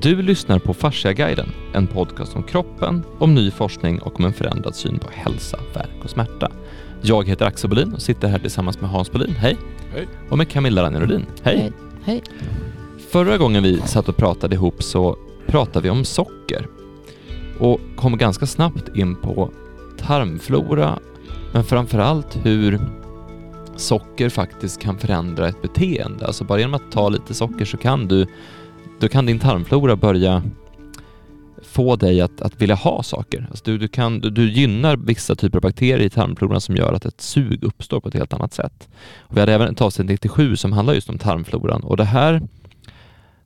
Du lyssnar på Fasciaguiden, en podcast om kroppen, om ny forskning och om en förändrad syn på hälsa, värk och smärta. Jag heter Axel Bolin och sitter här tillsammans med Hans Bolin, hej. Hej. Och med Camilla Ranjerodin, hej. Hej. Hej. Förra gången vi satt och pratade ihop så pratade vi om socker och kom ganska snabbt in på tarmflora, men framförallt hur socker faktiskt kan förändra ett beteende. Alltså bara genom att ta lite socker så kan du, då kan din tarmflora börja få dig att, att vilja ha saker. Alltså du, du, kan, du, du gynnar vissa typer av bakterier i tarmfloran som gör att ett sug uppstår på ett helt annat sätt. Och vi hade även ett avsnitt 97 som handlar just om tarmfloran och det här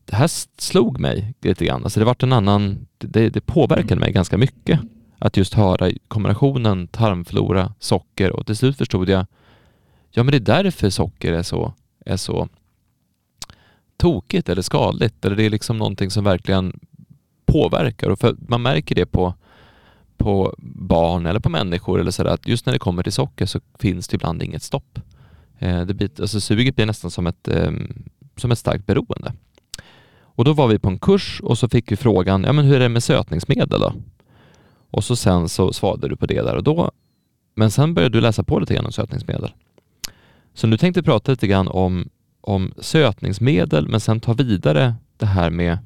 det här slog mig lite grann. Alltså det vart en annan, det, det påverkade mig ganska mycket att just höra kombinationen tarmflora, socker och till slut förstod jag, ja men det är därför socker är så, är så tokigt eller skadligt eller det är liksom någonting som verkligen påverkar och för man märker det på, på barn eller på människor eller sådär att just när det kommer till socker så finns det ibland inget stopp. Eh, det blir, alltså suget blir nästan som ett, eh, som ett starkt beroende. Och då var vi på en kurs och så fick vi frågan, ja men hur är det med sötningsmedel då? Och så sen så svarade du på det där och då. Men sen började du läsa på lite grann om sötningsmedel. Så nu tänkte jag prata lite grann om, om sötningsmedel men sen ta vidare det här med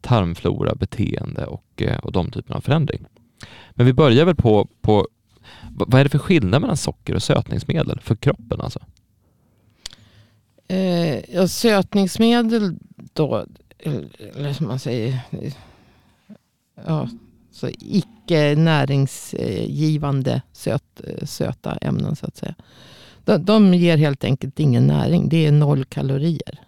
tarmflora, beteende och, eh, och de typerna av förändring. Men vi börjar väl på, på vad är det för skillnad mellan socker och sötningsmedel för kroppen alltså? Eh, ja, sötningsmedel då, eller som man säger, ja, så icke näringsgivande söt, eh, söta ämnen så att säga. De, de ger helt enkelt ingen näring. Det är noll kalorier.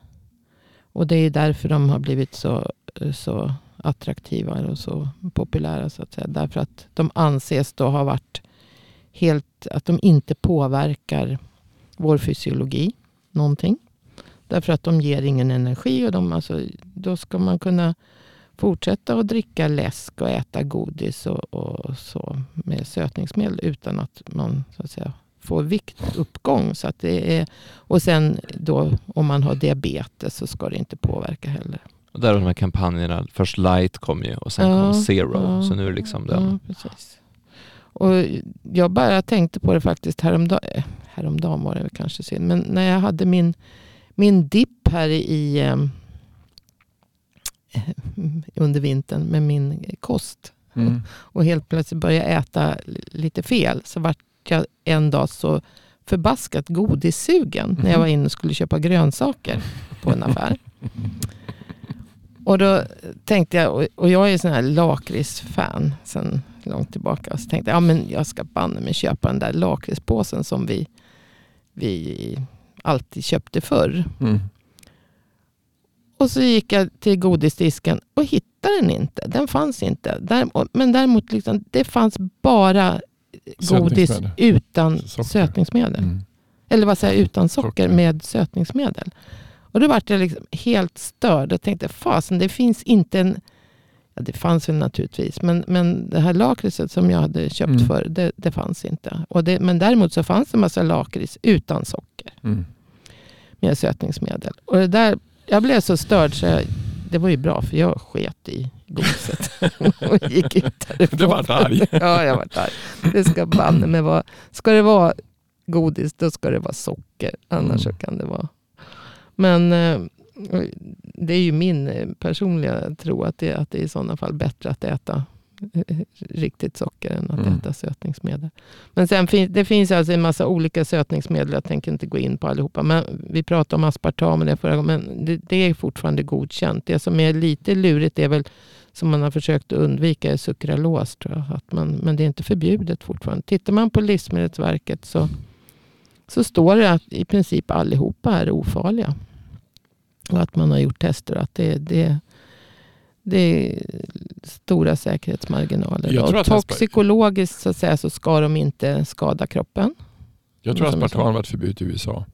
Och det är därför de har blivit så, så attraktiva och så populära. så att säga. Därför att de anses då ha varit helt, att de inte påverkar vår fysiologi någonting. Därför att de ger ingen energi. Och de, alltså, då ska man kunna fortsätta att dricka läsk och äta godis och, och så med sötningsmedel utan att man så att säga, får viktuppgång. Så att det är, och sen då om man har diabetes så ska det inte påverka heller. Och där har de här kampanjerna, först light kom ju och sen Ja, kom zero, ja, så nu är det liksom den. Ja, precis. Och jag bara tänkte på det faktiskt häromdagen. Häromdagen var det kanske synd. Men när jag hade min, min dipp här i ehm, under vintern med min kost. Mm. Och helt plötsligt började jag äta lite fel. Så vart jag en dag så förbaskat godissugen. När jag var inne och skulle köpa grönsaker på en affär. Och då tänkte jag, och- jag är sån här lakritsfan sen långt tillbaka. Så tänkte jag, ja men jag ska banne mig köpa den där lakritspåsen som vi, vi alltid köpte förr. Mm. Och så gick jag till godisdisken och hittade den inte. Den fanns inte. Där, men däremot, liksom, det fanns bara godis utan Socker. sötningsmedel. Mm. Eller vad säger utan socker, Socker. med sötningsmedel. Och då vart jag liksom helt störd och tänkte, fasen det finns inte en... Ja, det fanns väl naturligtvis, men, men det här lakritset som jag hade köpt Mm. för, det, det fanns inte. Och det, men däremot så fanns det en massa lakrits utan socker Mm. med sötningsmedel. Och det där, jag blev så störd så jag, det var ju bra för jag sket i godiset och gick ut därifrån. Du vart arg. Ja, jag var arg. Det ska banne mig vara, ska det vara godis då ska det vara socker. Annars Mm. kan det vara. Men eh, det är ju min eh, personliga tro att det, att det är i sådana fall bättre att äta riktigt socker än att Mm. äta sötningsmedel. Men sen fin, det finns alltså en massa olika sötningsmedel. Jag tänker inte gå in på allihopa. Men vi pratade om aspartam det förra gången. Men det, det är fortfarande godkänt. Det som är lite lurigt är väl som man har försökt att undvika är sukralos. Tror jag. Att man, men det är inte förbjudet fortfarande. Tittar man på Livsmedelsverket så, så står det att i princip allihopa är ofarliga. Och att man har gjort tester att det, det, det är stora säkerhetsmarginaler. Och att toxikologiskt så, att säga, så ska de inte skada kroppen. Jag tror jag aspartam varit förbjudet i USA.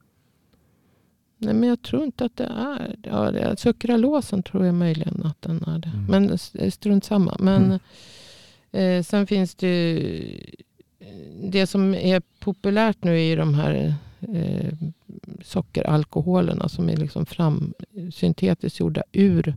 Nej, men jag tror inte att det är ja, det. Sukralosen tror jag möjligen att den är det. Mm. Men s- strunt samma. Men Mm. eh, sen finns det ju, det som är populärt nu är ju de här eh, sockeralkoholerna som är liksom fram, syntetiskt gjorda ur eh,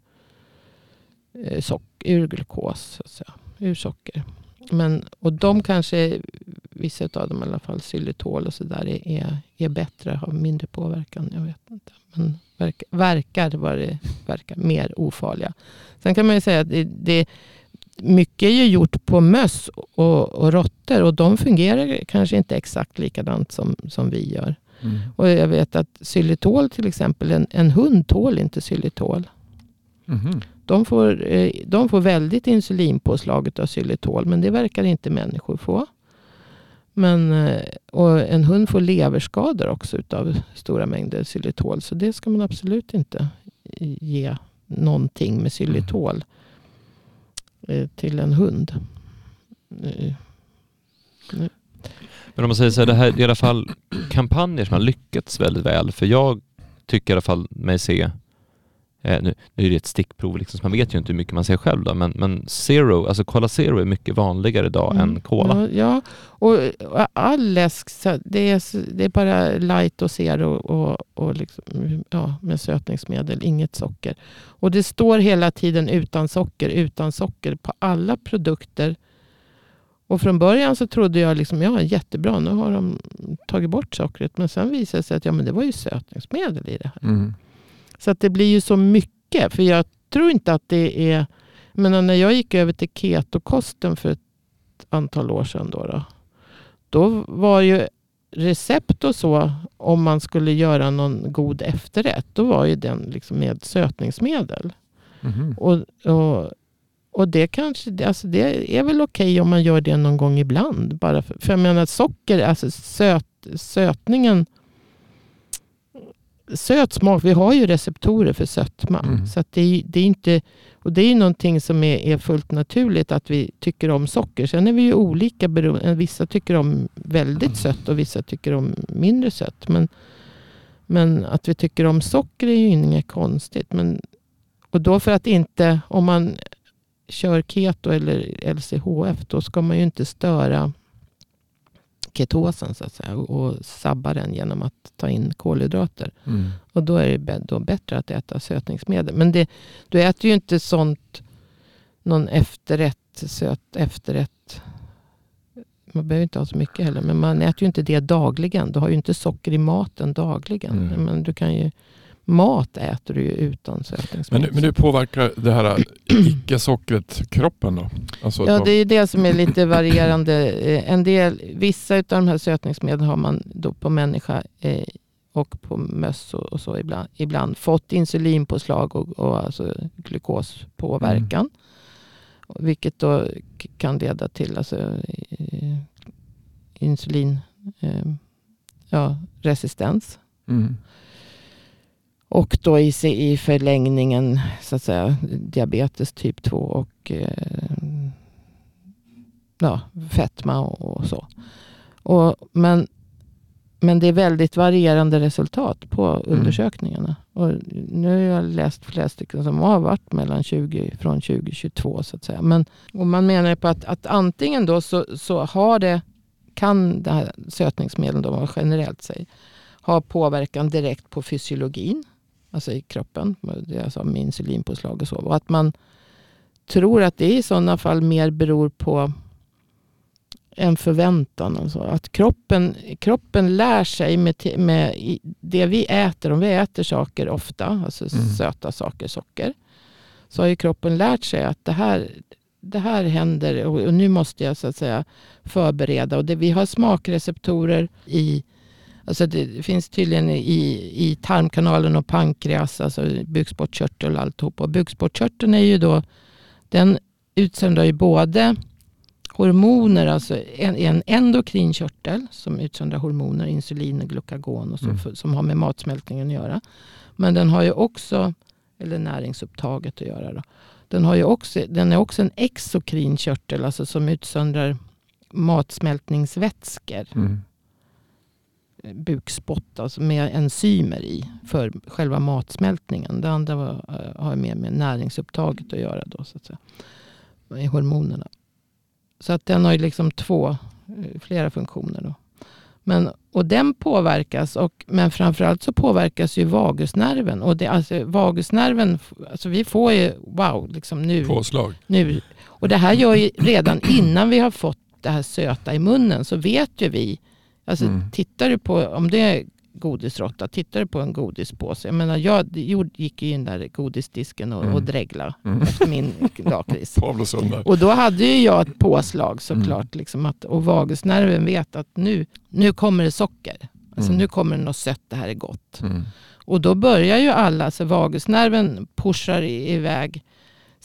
sock, ur glukos, så att säga, ur socker. Men, och de kanske, vissa av dem i alla fall, xylitol och sådär är, är, bättre, har mindre påverkan. Jag vet inte. Men verkar, verkar vad det verkar, mer ofarliga. Sen kan man ju säga att det, det mycket är ju gjort på möss och, och råttor och de fungerar kanske inte exakt likadant som, som vi gör. Mm. Och jag vet att xylitol till exempel, en, en hund tål inte xylitol. Mhm. De får, eh, de får väldigt insulinpåslag av xylitol, men det verkar inte människor få. Men, eh, och en hund får leverskador också av stora mängder xylitol. Så det ska man absolut inte ge någonting med xylitol eh, till en hund. Men om man säger så här, det här är i alla fall kampanjer som har lyckats väldigt väl. För jag tycker i alla fall mig se, eh, nu, nu är det ett stickprov, liksom, så man vet ju inte hur mycket man ser själv då, men, men Zero, alltså Cola Zero är mycket vanligare idag än Cola. Ja. Och, och all läsk, det är, det är bara light och zero och, och liksom, ja, med sötningsmedel, inget socker. Och det står hela tiden utan socker, utan socker på alla produkter. Och från början så trodde jag liksom, ja jättebra, nu har de tagit bort sockret. Men sen visade det sig att ja, men det var ju sötningsmedel i det här. Mm. Så att det blir ju så mycket. För jag tror inte att det är... Menar, när jag gick över till ketokosten för ett antal år sedan. Då, då, då var ju recept och så, om man skulle göra någon god efterrätt, då var ju den liksom med sötningsmedel. Mhm. Och, och, och det kanske alltså det är väl okej om man gör det någon gång ibland. Bara för, för jag menar socker, alltså söt, sötningen. Söt smak, vi har ju receptorer för sötma. Mm. Så det, är, det är inte, och det är någonting som är, är fullt naturligt att vi tycker om socker. Sen är vi ju olika beroende. Vissa tycker om väldigt sött och vissa tycker om mindre sött. Men, men att vi tycker om socker är ju inget konstigt. Men, och då för att inte, om man kör keto eller LCHF, då ska man ju inte störa ketosen så att säga och, sabba den genom att ta in kolhydrater. Mm. Och då är det då bättre att äta sötningsmedel. Men det, du äter ju inte sånt, någon efterrätt, söt efterrätt. Man behöver inte ha så mycket heller, men man äter ju inte det dagligen. Du har ju inte socker i maten dagligen. Mm. Men du kan ju, mat äter du ju utan Men, sötningsmedel. men hur påverkar det här icke-sockret kroppen då? Alltså, Ja, det är ju det som är lite varierande. Eh, En del, vissa av de här sötningsmedlen har man då på människa eh, och på möss och, så ibland, ibland fått insulinpåslag och, och alltså glukospåverkan. Vilket då kan leda till alltså, eh, insulin eh, ja, resistens. Mm. Och då i, sig- i förlängningen så att säga diabetes typ 2 och eh, ja, fetma och, och så. Och, men, men det är väldigt varierande resultat på undersökningarna. Och nu har jag läst flera stycken som har varit mellan 20, från 2022 så att säga. Men, och man menar på att, att antingen då så, så har det, kan det här sötningsmedlen vad generellt säger, ha påverkan direkt på fysiologin, alltså i kroppen, det är alltså med insulinpåslag och så. Och att man tror att det i sådana fall mer beror på en förväntan. Alltså. Att kroppen, kroppen lär sig med, med det vi äter. Om vi äter saker ofta, alltså Mm. söta saker, socker. Så har ju kroppen lärt sig att det här, det här händer och, och nu måste jag så att säga förbereda. Och det, vi har smakreceptorer i Alltså det finns tydligen i, i tarmkanalen och pankreas, alltså bukspottkörtel och alltihop. Och bukspottkörteln är ju då, den utsöndrar ju både hormoner, alltså en, en endokrin körtel som utsöndrar hormoner, insulin och glukagon och så, Mm. som har med matsmältningen att göra. Men den har ju också, eller näringsupptaget att göra. Då. Den, har ju också, den är också en exokrin körtel, alltså som utsöndrar matsmältningsvätskor Mm. Bukspott alltså med enzymer i för själva matsmältningen. Det andra var, eh, har mer med näringsupptaget att göra. Då, så att säga. I hormonerna. Så att den har ju liksom två, eh, flera funktioner. Då. Men, och den påverkas, och, men framförallt så påverkas ju vagusnerven. Och det, alltså, vagusnerven, alltså vi får ju, wow, liksom nu, Påslag. nu. Och det här gör ju redan innan vi har fått det här söta i munnen så vet ju vi. Alltså Mm. tittar du på, om det är godisråtta, tittar du på en godispåse. Jag menar jag gick ju in där godisdisken och, Mm. och dregla Mm. efter min lakrits. Och då hade ju jag ett påslag såklart. Liksom att, och vagusnerven vet att nu, nu kommer det socker. Alltså Mm. nu kommer det något sött, det här är gott. Mm. Och då börjar ju alla, så vagusnerven pushar i- iväg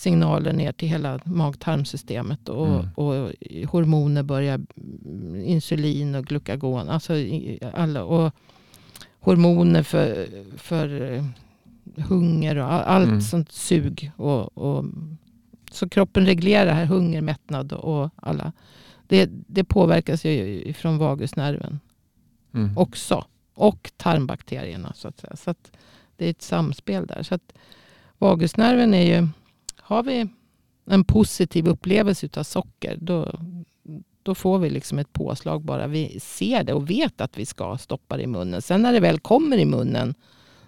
signaler ner till hela mag-tarmsystemet. Och, Mm. och hormoner börjar, insulin och glukagon. Alltså alla, och hormoner för, för eh, hunger och all- allt Mm. sånt sug. Och, och, så kroppen reglerar här hunger, mättnad och, och alla. Det, det påverkas ju från vagusnerven Mm. också. Och tarmbakterierna så att säga. Så att det är ett samspel där. Så att vagusnerven är ju, har vi en positiv upplevelse utav socker då, då får vi liksom ett påslag bara. Vi ser det och vet att vi ska stoppa det i munnen. Sen när det väl kommer i munnen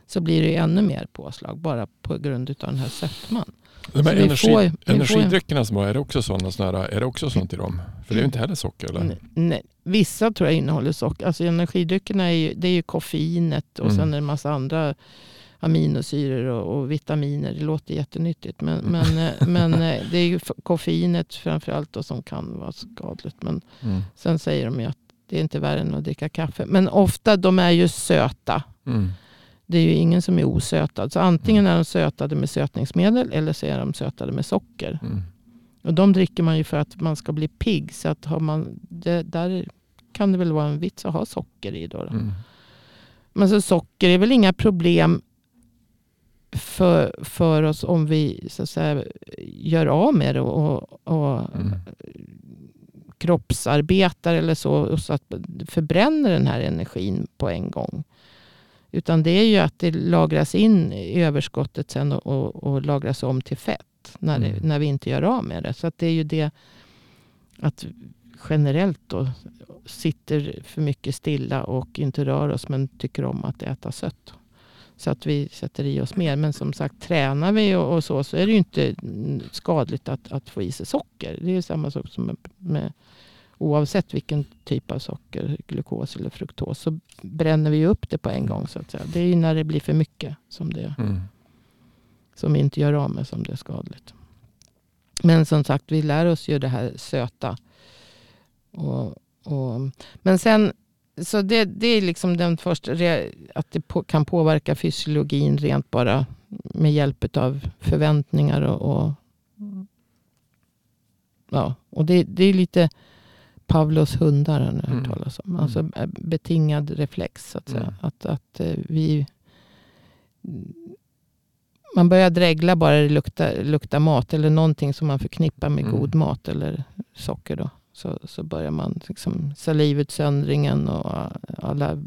så blir det ännu mer påslag bara på grund av den här sötman. De här energi, får- energidryckerna som har, är det också sådana här, är det också sånt i dem? För det är ju inte heller socker eller? N- Nej, vissa tror jag innehåller socker. Alltså energidryckerna är ju, det är ju koffeinet och Mm. sen är det en massa andra aminosyror och, och vitaminer. Det låter jättenyttigt. Men, Mm. men, eh, men eh, det är ju koffeinet framförallt då som kan vara skadligt. Men Mm. sen säger de ju att det är inte värre än att dricka kaffe. Men ofta de är ju söta. Mm. Det är ju ingen som är osötad. Så antingen är de sötade med sötningsmedel eller så är de sötade med socker. Mm. Och de dricker man ju för att man ska bli pigg. Så att har man, det, där kan det väl vara en vits att ha socker i. Då, då. Mm. Men så socker är väl inga problem för, för oss om vi så att säga, gör av med det och, och Mm. kroppsarbetar eller så. Och så att förbränner den här energin på en gång. Utan det är ju att det lagras in i överskottet sen och, och, och lagras om till fett. När, det, Mm. när vi inte gör av med det. Så att det är ju det att generellt då sitter för mycket stilla och inte rör oss men tycker om att äta sött. Så att vi sätter i oss mer. Men som sagt, tränar vi och, och så så är det ju inte skadligt att, att få i sig socker. Det är samma sak som med, med oavsett vilken typ av socker, glukos eller fruktos, så bränner vi upp det på en gång. så att säga. Det är ju när det blir för mycket som, det, Mm. som vi inte gör av med som det är skadligt. Men som sagt, vi lär oss ju det här söta. Och, och, men sen, så det, det är liksom den första, att det på, kan påverka fysiologin rent bara med hjälp av förväntningar och, och ja, och det, det är lite Pavlos hundar har ni hört Mm. talas om. Alltså eh, betingad reflex så att säga. Mm. Att, att eh, vi man börjar dregla bara det luktar, luktar mat eller någonting som man förknippar med Mm. god mat eller socker. Då. Så, så börjar man liksom salivutsöndringen och alla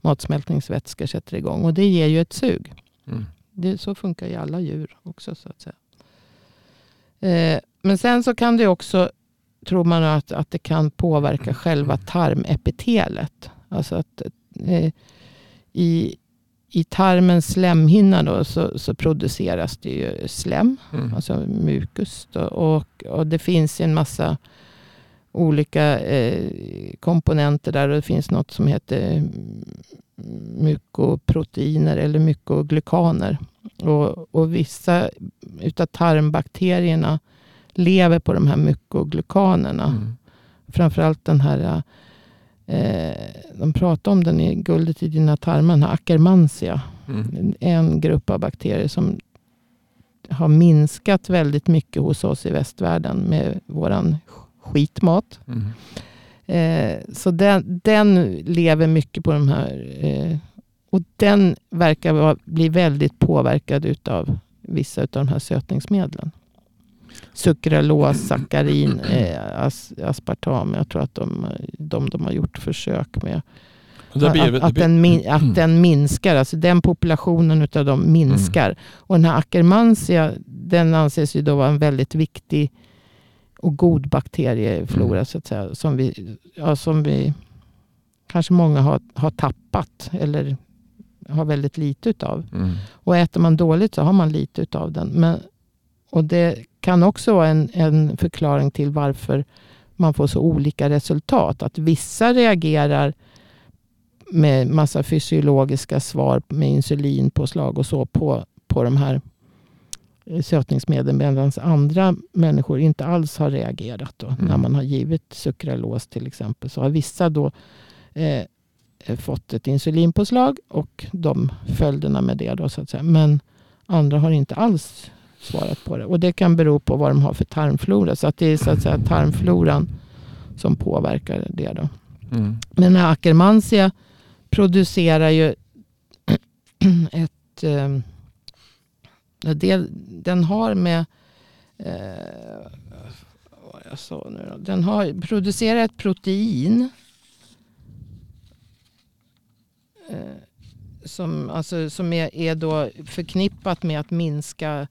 matsmältningsvätskor sätter igång. Och det ger ju ett sug. Mm. Det, så funkar ju alla djur också så att säga. Eh, men sen så kan det också, tror man att, att det kan påverka själva tarmepitelet. Alltså att eh, i, i tarmens slemhinna då så, så produceras det ju slem, Mm. alltså mukus. Då, och, och det finns en massa olika eh, komponenter där. Och det finns något som heter mykoproteiner eller mykoglykaner. Och, och vissa utav tarmbakterierna lever på de här mykoglykanerna. Mm. Framförallt den här, eh, de pratar om den i guldet i dina tarmar, den här Akkermansia. Mm. En grupp av bakterier som har minskat väldigt mycket hos oss i västvärlden med våran skitmat. Mm. Eh, så den, den lever mycket på de här. Eh, och den verkar vara, bli väldigt påverkad utav vissa av de här sötningsmedlen. Sukralos, sackarin, eh, as, aspartam. Jag tror att de, de, de har gjort försök med blir- att, att, den min, att den minskar. Alltså den populationen utav dem minskar. Och den här Akkermansia den anses ju då vara en väldigt viktig och god bakterieflora Mm. så att säga. Som vi, ja, som vi kanske många har, har tappat eller har väldigt lite utav. Mm. Och äter man dåligt så har man lite utav den. Men, och det kan också vara en, en förklaring till varför man får så olika resultat. Att vissa reagerar med massa fysiologiska svar med insulinpåslag och så på, på de här eh, sötningsmedlen medan andra människor inte alls har reagerat. Då. Mm. När man har givit sukralos till exempel så har vissa då eh, fått ett insulinpåslag och de följderna med det. Då, så att säga. Men andra har inte alls svarat på det. Och det kan bero på vad de har för tarmflora. Så att det är så att säga tarmfloran som påverkar det. Då. Mm. Men den här Akkermansia producerar ju ett... Eh, det, den har med... Eh, vad jag sa nu då. Den har producerat ett protein. Eh, som, alltså, som är, är då förknippat med att minska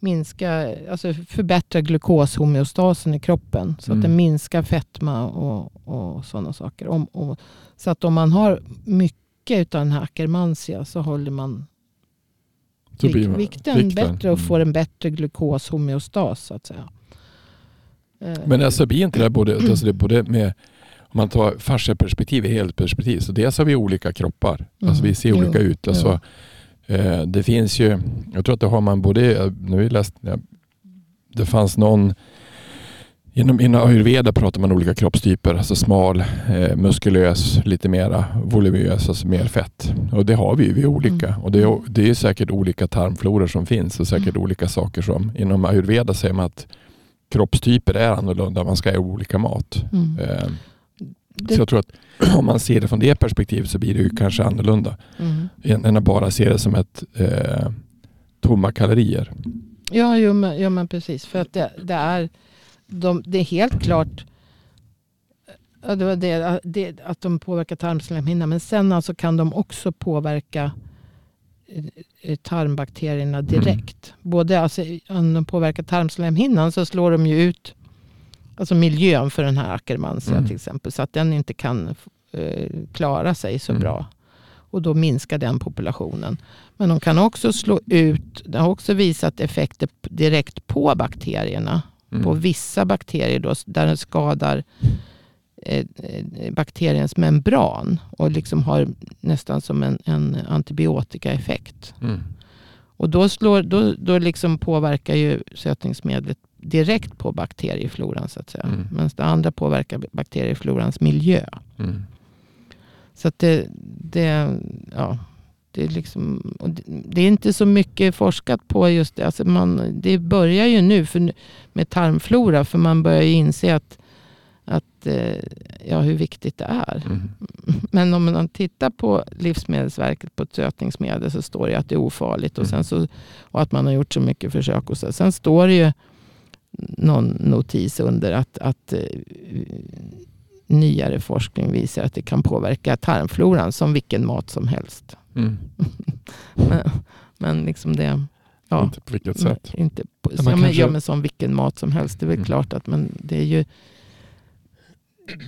minska, alltså förbättra glukoshomeostasen i kroppen. Så Mm. att den minskar fetma och, och sådana saker. Om, och, så att om man har mycket av den här Akkermansia så håller man vik, man- vikten, bättre och Mm. får en bättre glukoshomeostas så att säga. Eh, Men alltså blir inte det både, alltså det både med om man tar fasciaperspektiv i helhetsperspektiv så dels har vi olika kroppar. Alltså vi ser Mm. olika Jo. ut. Alltså, eh, det finns ju, jag tror att det har man både, nu har jag läst, det fanns någon Inom, inom ayurveda pratar man olika kroppstyper, alltså smal, eh, muskulös, lite mera voluminös, alltså mer fett. Och det har vi ju, vi är olika. Mm. Och det är, det är säkert olika tarmfloror som finns och säkert Mm. olika saker som, inom ayurveda säger man att kroppstyper är annorlunda, man ska äta olika mat. mm. Eh, Det- Så jag tror att om man ser det från det perspektivet så blir det ju kanske annorlunda mm. än att bara se det som ett eh, tomma kalorier. Ja, jo, men, ja, men precis. För att det, det, är, de, det är helt klart ja, det var det, det, att de påverkar tarmslemhinnan. Men sen alltså kan de också påverka eh, eh, tarmbakterierna direkt. Både alltså, om de påverkar tarmslemhinnan så slår de ju ut alltså miljön för den här Akkermansia Mm. till exempel. Så att den inte kan eh, klara sig så Mm. bra. Och då minskar den populationen. Men de kan också slå ut, det har också visat effekter direkt på bakterierna. Mm. På vissa bakterier då, där den skadar eh, eh, bakteriens membran. Och liksom har nästan som en, en antibiotikaeffekt. Mm. Och då, slår, då, då liksom påverkar ju sötningsmedlet direkt på bakteriefloran så att säga. Mm. Medan det andra påverkar bakterieflorans miljö. Mm. Så att det, det, ja, det, är liksom, det, är inte så mycket forskat på just det. Alltså man, det börjar ju nu för, med tarmflora. För man börjar ju inse att, att, eh, ja, hur viktigt det är. Mm. Men om man tittar på Livsmedelsverket på ett sötningsmedel så står det att det är ofarligt. Och, Mm. sen så, och att man har gjort så mycket försök. Och så. Sen står det ju någon notis under att, att eh, nyare forskning visar att det kan påverka tarmfloran som vilken mat som helst. Mm. Men, men liksom det... Ja, Inte på vilket sätt. men inte på, Ja, men, kanske- ja, men som vilken mat som helst. Det är väl Mm. klart att men det är ju...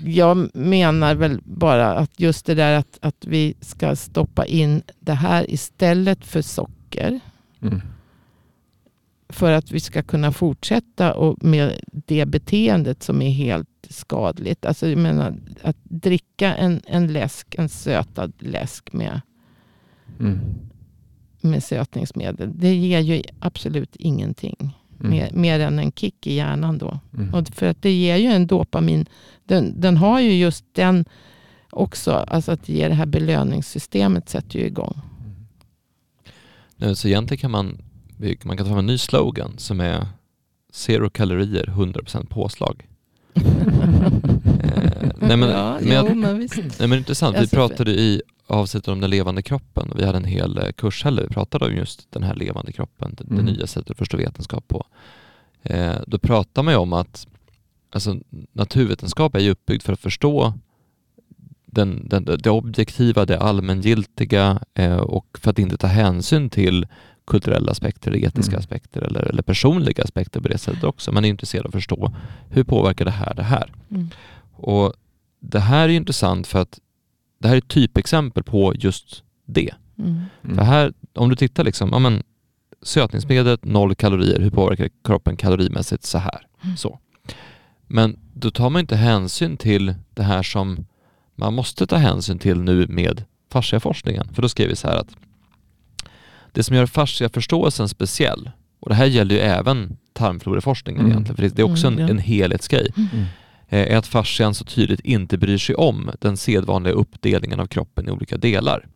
Jag menar väl bara att just det där att, att vi ska stoppa in det här istället för socker. Mm. För att vi ska kunna fortsätta och med det beteendet som är helt skadligt. Alltså jag menar, att dricka en, en läsk, en sötad läsk med, Mm. med sötningsmedel. Det ger ju absolut ingenting. Mm. Mer, mer än en kick i hjärnan då. Mm. Och för att det ger ju en dopamin. Den, den har ju just den också. Alltså att ge det här belöningssystemet sätter ju igång. Nu, Så egentligen kan man, man kan ta fram en ny slogan som är Zero kalorier, 100% påslag. Eh, nej men, ja, men, jag, jo, men visst. nej men intressant, vi pratade i avsnittet om den levande kroppen och vi hade en hel eh, kurs heller, vi pratade om just den här levande kroppen, det, det Mm. nya sättet att förstå vetenskap på. Eh, då pratar man ju om att alltså, naturvetenskap är ju uppbyggd för att förstå den, den, det objektiva, det allmängiltiga eh, och för att inte ta hänsyn till kulturella aspekter, etiska Mm. aspekter eller, eller personliga aspekter på det sättet också. Man är intresserad av att förstå hur påverkar det här det här? Mm. Och det här är intressant för att det här är ett typexempel på just det. Mm. Mm. För här, om du tittar liksom, ja men sötningsmedlet, noll kalorier, hur påverkar kroppen kalorimässigt så här? Mm. Så. Men då tar man inte hänsyn till det här som man måste ta hänsyn till nu med fasciaforskningen. För då skriver vi så här att det som gör fasciaförståelsen speciell, och det här gäller ju även tarmfloraforskningen Mm. egentligen, för det- är också Mm, en, ja. en helhetsgrej, Mm. Eh, är att fascian så tydligt inte bryr sig om den sedvanliga uppdelningen av kroppen i olika delar.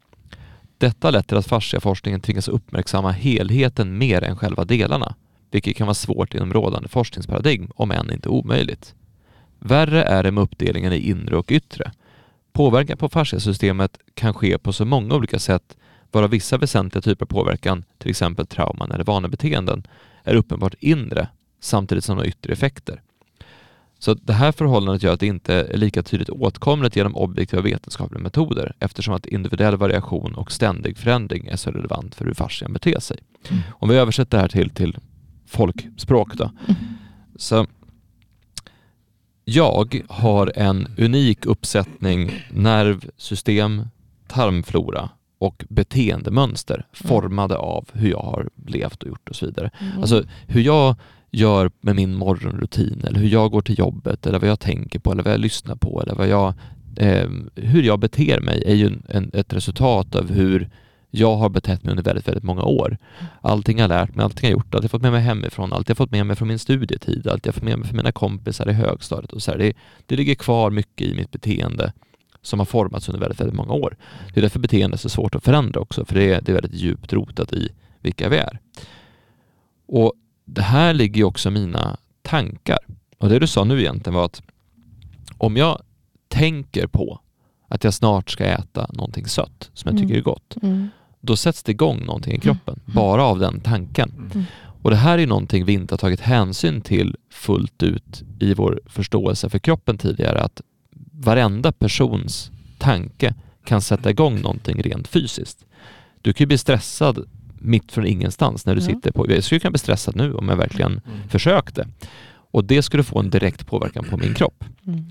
Detta har lett till att fasciaforskningen tvingas uppmärksamma helheten mer än själva delarna, vilket kan vara svårt inom rådande forskningsparadigm, om än inte omöjligt. Värre är det med uppdelningen i inre och yttre. Påverkan på fasciasystemet kan ske på så många olika sätt, varav vissa väsentliga typer av påverkan, till exempel trauman eller vanebeteenden, är uppenbart inre, samtidigt som de har yttre effekter. Så det här förhållandet gör att det inte är lika tydligt åtkomligt genom objektiva vetenskapliga metoder eftersom att individuell variation och ständig förändring är så relevant för hur fascian beter sig. Mm. Om vi översätter det här till, till folkspråk då. Så jag har en unik uppsättning nervsystem, tarmflora och beteendemönster formade av hur jag har levt och gjort och så vidare. Mm. Alltså hur jag gör med min morgonrutin eller hur jag går till jobbet eller vad jag tänker på eller vad jag lyssnar på eller vad jag, eh, hur jag beter mig är ju en, en, ett resultat av hur jag har betett mig under väldigt, väldigt många år. Allting jag har lärt mig, allting jag har gjort, allt jag fått med mig hemifrån, allt jag fått med mig från min studietid, allt jag fått med mig från mina kompisar i högstadiet och så här. Det, det ligger kvar mycket i mitt beteende som har formats under väldigt, väldigt många år. Det är därför beteende är så svårt att förändra också, för det är, det är väldigt djupt rotat i vilka vi är. Och det här ligger ju också mina tankar. Och det du sa nu egentligen var att om jag tänker på att jag snart ska äta någonting sött som jag tycker Mm. är gott, Mm. då sätts det igång någonting i kroppen, bara av den tanken. Mm. Och det här är någonting vi inte har tagit hänsyn till fullt ut i vår förståelse för kroppen tidigare, att varenda persons tanke kan sätta igång någonting rent fysiskt. Du kan ju bli stressad mitt från ingenstans när du Ja. sitter på... Jag skulle kunna bli stressad nu om jag verkligen Mm. försökte. Och det skulle få en direkt påverkan på min kropp. Mm.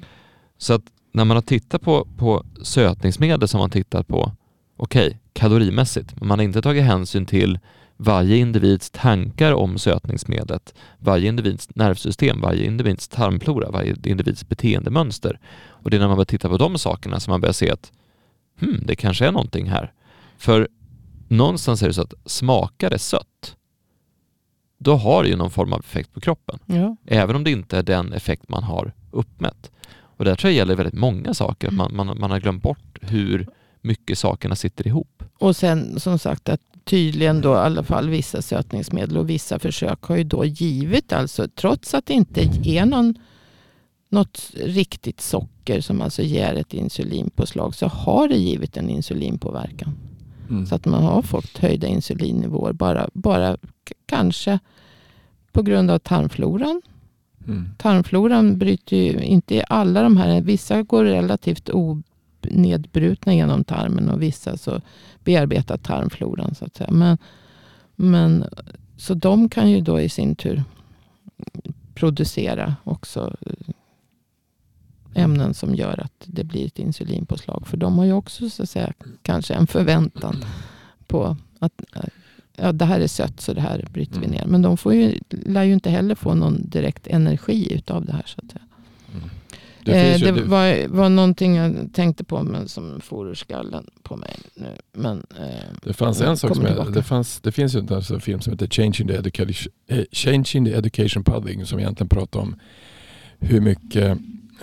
Så att när man har tittat på, på sötningsmedel som man tittat på, okej, kalorimässigt, men man har inte tagit hänsyn till varje individs tankar om sötningsmedlet, varje individs nervsystem, varje individs tarmflora, varje individs beteendemönster. Och det är när man börjar titta på de sakerna som man börjar se att hmm, det kanske är någonting här. För någonstans är det så att smakar det sött, då har det ju någon form av effekt på kroppen. Ja. Även om det inte är den effekt man har uppmätt. Och det tror jag gäller väldigt många saker, att man, man, man har glömt bort hur mycket sakerna sitter ihop. Och sen som sagt att tydligen då i alla fall vissa sötningsmedel och vissa försök har ju då givit alltså trots att det inte är någon, något riktigt socker som alltså ger ett insulinpåslag så har det givit en insulinpåverkan. Mm. Så att man har fått höjda insulinnivåer bara, bara kanske på grund av tarmfloran. Mm. Tarmfloran bryter ju inte i alla de här. Vissa går relativt onedbrutna genom tarmen och vissa så bearbetar tarmfloran så att säga. Men, men, så de kan ju då i sin tur producera också eh, ämnen som gör att det blir ett insulinpåslag. För de har ju också så att säga kanske en förväntan på att ja, det här är sött så det här bryter vi Mm. ner. Men de får ju, lär ju inte heller få någon direkt energi utav det här. Så att säga. Det Det, eh, det var, var någonting jag tänkte på men som for ur skallen på mig nu. Men, eh, Det fanns en sak som jag, det, fanns, det finns ju en alltså film som heter Changing the Education, eh, Changing the Education Public som egentligen pratar om hur mycket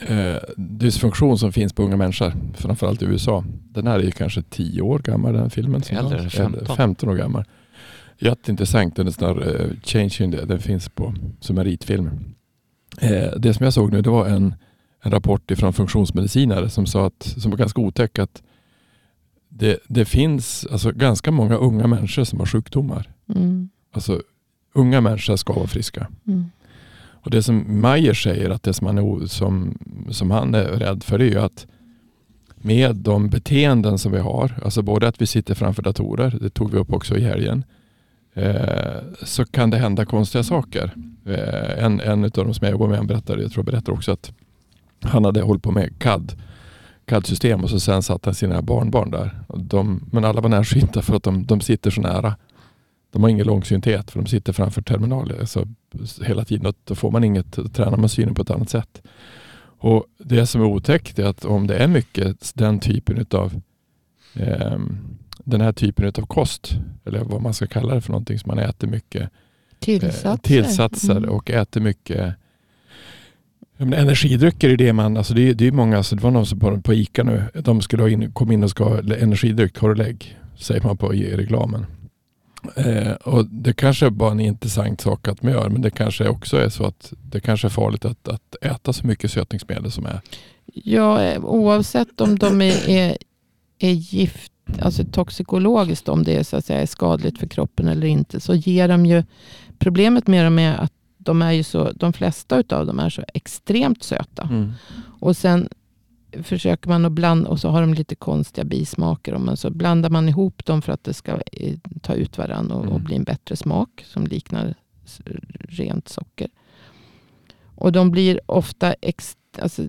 eh, dysfunktion som finns på unga människor, framförallt i USA. Den här är ju kanske 10 år gammal den filmen. Äldre, var- 15. 15 år gammal. Jätteintressant, den är snarare eh, Changing den finns på som en ritfilm. Eh, det som jag såg nu det var en, en rapport från funktionsmedicinare som sa att, som var ganska otäck att det, det finns alltså ganska många unga människor som har sjukdomar. mm, Alltså unga människor ska vara friska. mm, och det som Mayer säger att det som han är, som, som han är rädd för det är ju att med de beteenden som vi har, alltså både att vi sitter framför datorer, det tog vi upp också i helgen, eh, så kan det hända konstiga saker. Eh, en, en av de som jag jobbar med, han berättade, jag tror jag berättade också att han hade hållit på med CAD, CAD-system och så sen satt han sina barnbarn där. Och de, men alla var närsynta för att de, de sitter så nära. De har ingen långsynthet för de sitter framför terminaler så hela tiden. Och då får man inget, då tränar man synen på ett annat sätt. Och Det som är otäckt är att om det är mycket den typen av eh, den här typen av kost, eller vad man ska kalla det för någonting, som man äter mycket Tillsatser. eh, tillsatser Mm. och äter mycket men energidrycker är det man, alltså det, är, det är många, alltså det var någon som på, på ICA nu, de skulle ha in, kom in och ska ha energidryck, har du lägg? Säger man på i reklamen. Eh, och det kanske är bara en intressant sak att man gör, men det kanske också är så att det kanske är farligt att, att äta så mycket sötningsmedel som är. Ja, oavsett om de är, är, är gift, alltså toxikologiskt, om det är, så att säga, är skadligt för kroppen eller inte, så ger de ju... Problemet med dem är att de, är ju så, de flesta av dem är så extremt söta. Mm. Och sen försöker man att blanda, och så har de lite konstiga bismaker. Men så blandar man ihop dem för att det ska eh, ta ut varandra och, och Mm. bli en bättre smak som liknar rent socker. Och de blir ofta ex, alltså,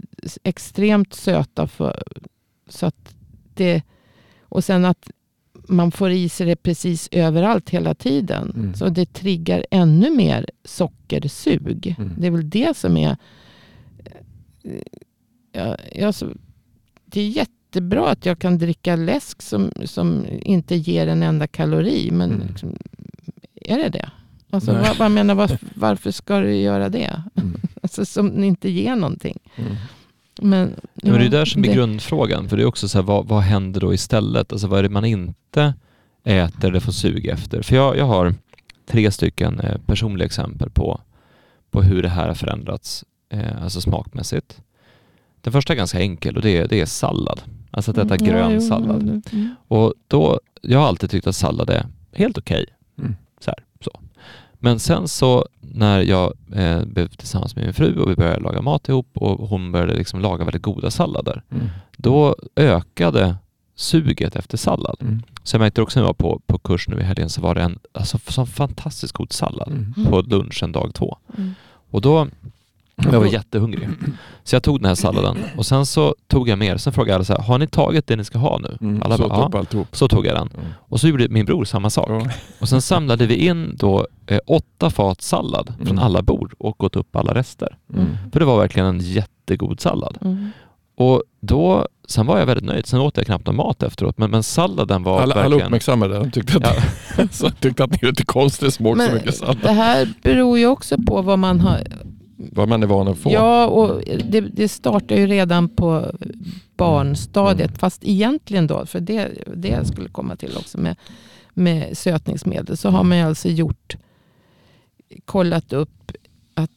extremt söta. För, så att det, och sen att man får i sig det precis överallt hela tiden. Mm. Så det triggar ännu mer sockersug. Mm. Det är väl det som är... eh, Ja, ja, så, det är jättebra att jag kan dricka läsk som, som inte ger en enda kalori. Men Mm. liksom, är det det? Alltså, vad, vad menar, var, varför ska du göra det? Mm. Alltså, som inte ger någonting. Mm. Men, Ja, men det är där som är det- grundfrågan, för det är också så här, vad, vad händer då istället? Alltså vad är det man inte äter eller får sug efter? För jag, jag har tre stycken eh, personliga exempel på, på hur det här har förändrats, eh, alltså smakmässigt. Den första är ganska enkel och det är, det är sallad. Alltså att äta Mm, grön ja, jo, sallad. det- mm. Och då, jag har alltid tyckt att sallad är helt okej. Mm. Så här, så. Men sen så när jag eh, blev tillsammans med min fru och vi började laga mat ihop och hon började liksom laga väldigt goda sallader. Mm. Då ökade suget efter sallad. Mm. Så jag märkte också när jag var på, på kurs nu i helgen så var det en alltså, sån fantastiskt god sallad Mm. på lunchen dag två. Mm. Och då jag var jättehungrig. Så jag tog den här salladen och sen så tog jag mer. Sen frågade alla så här, har ni tagit det ni ska ha nu? Mm. Alla Så bara, ja. alltihop. Så tog jag den. Mm. Och så gjorde min bror samma sak. Ja. Och sen samlade vi in då eh, åtta fat sallad från Mm. alla bord och åt upp alla rester. Mm. För det var verkligen en jättegod sallad. Mm. Och då, sen var jag väldigt nöjd. Sen åt jag knappt någon mat efteråt. Men, men salladen var Alla, alla verkligen... uppmärksammade det. De tyckte att, Ja. så tyckte att ni är lite konstigt som så Men mycket sallad. det här beror ju också på vad man har... Vad man är van att få. Ja, och det, det startar ju redan på barnstadiet. Mm. Fast egentligen då, för det, det jag skulle komma till också med, med sötningsmedel, så har man ju alltså gjort, kollat upp att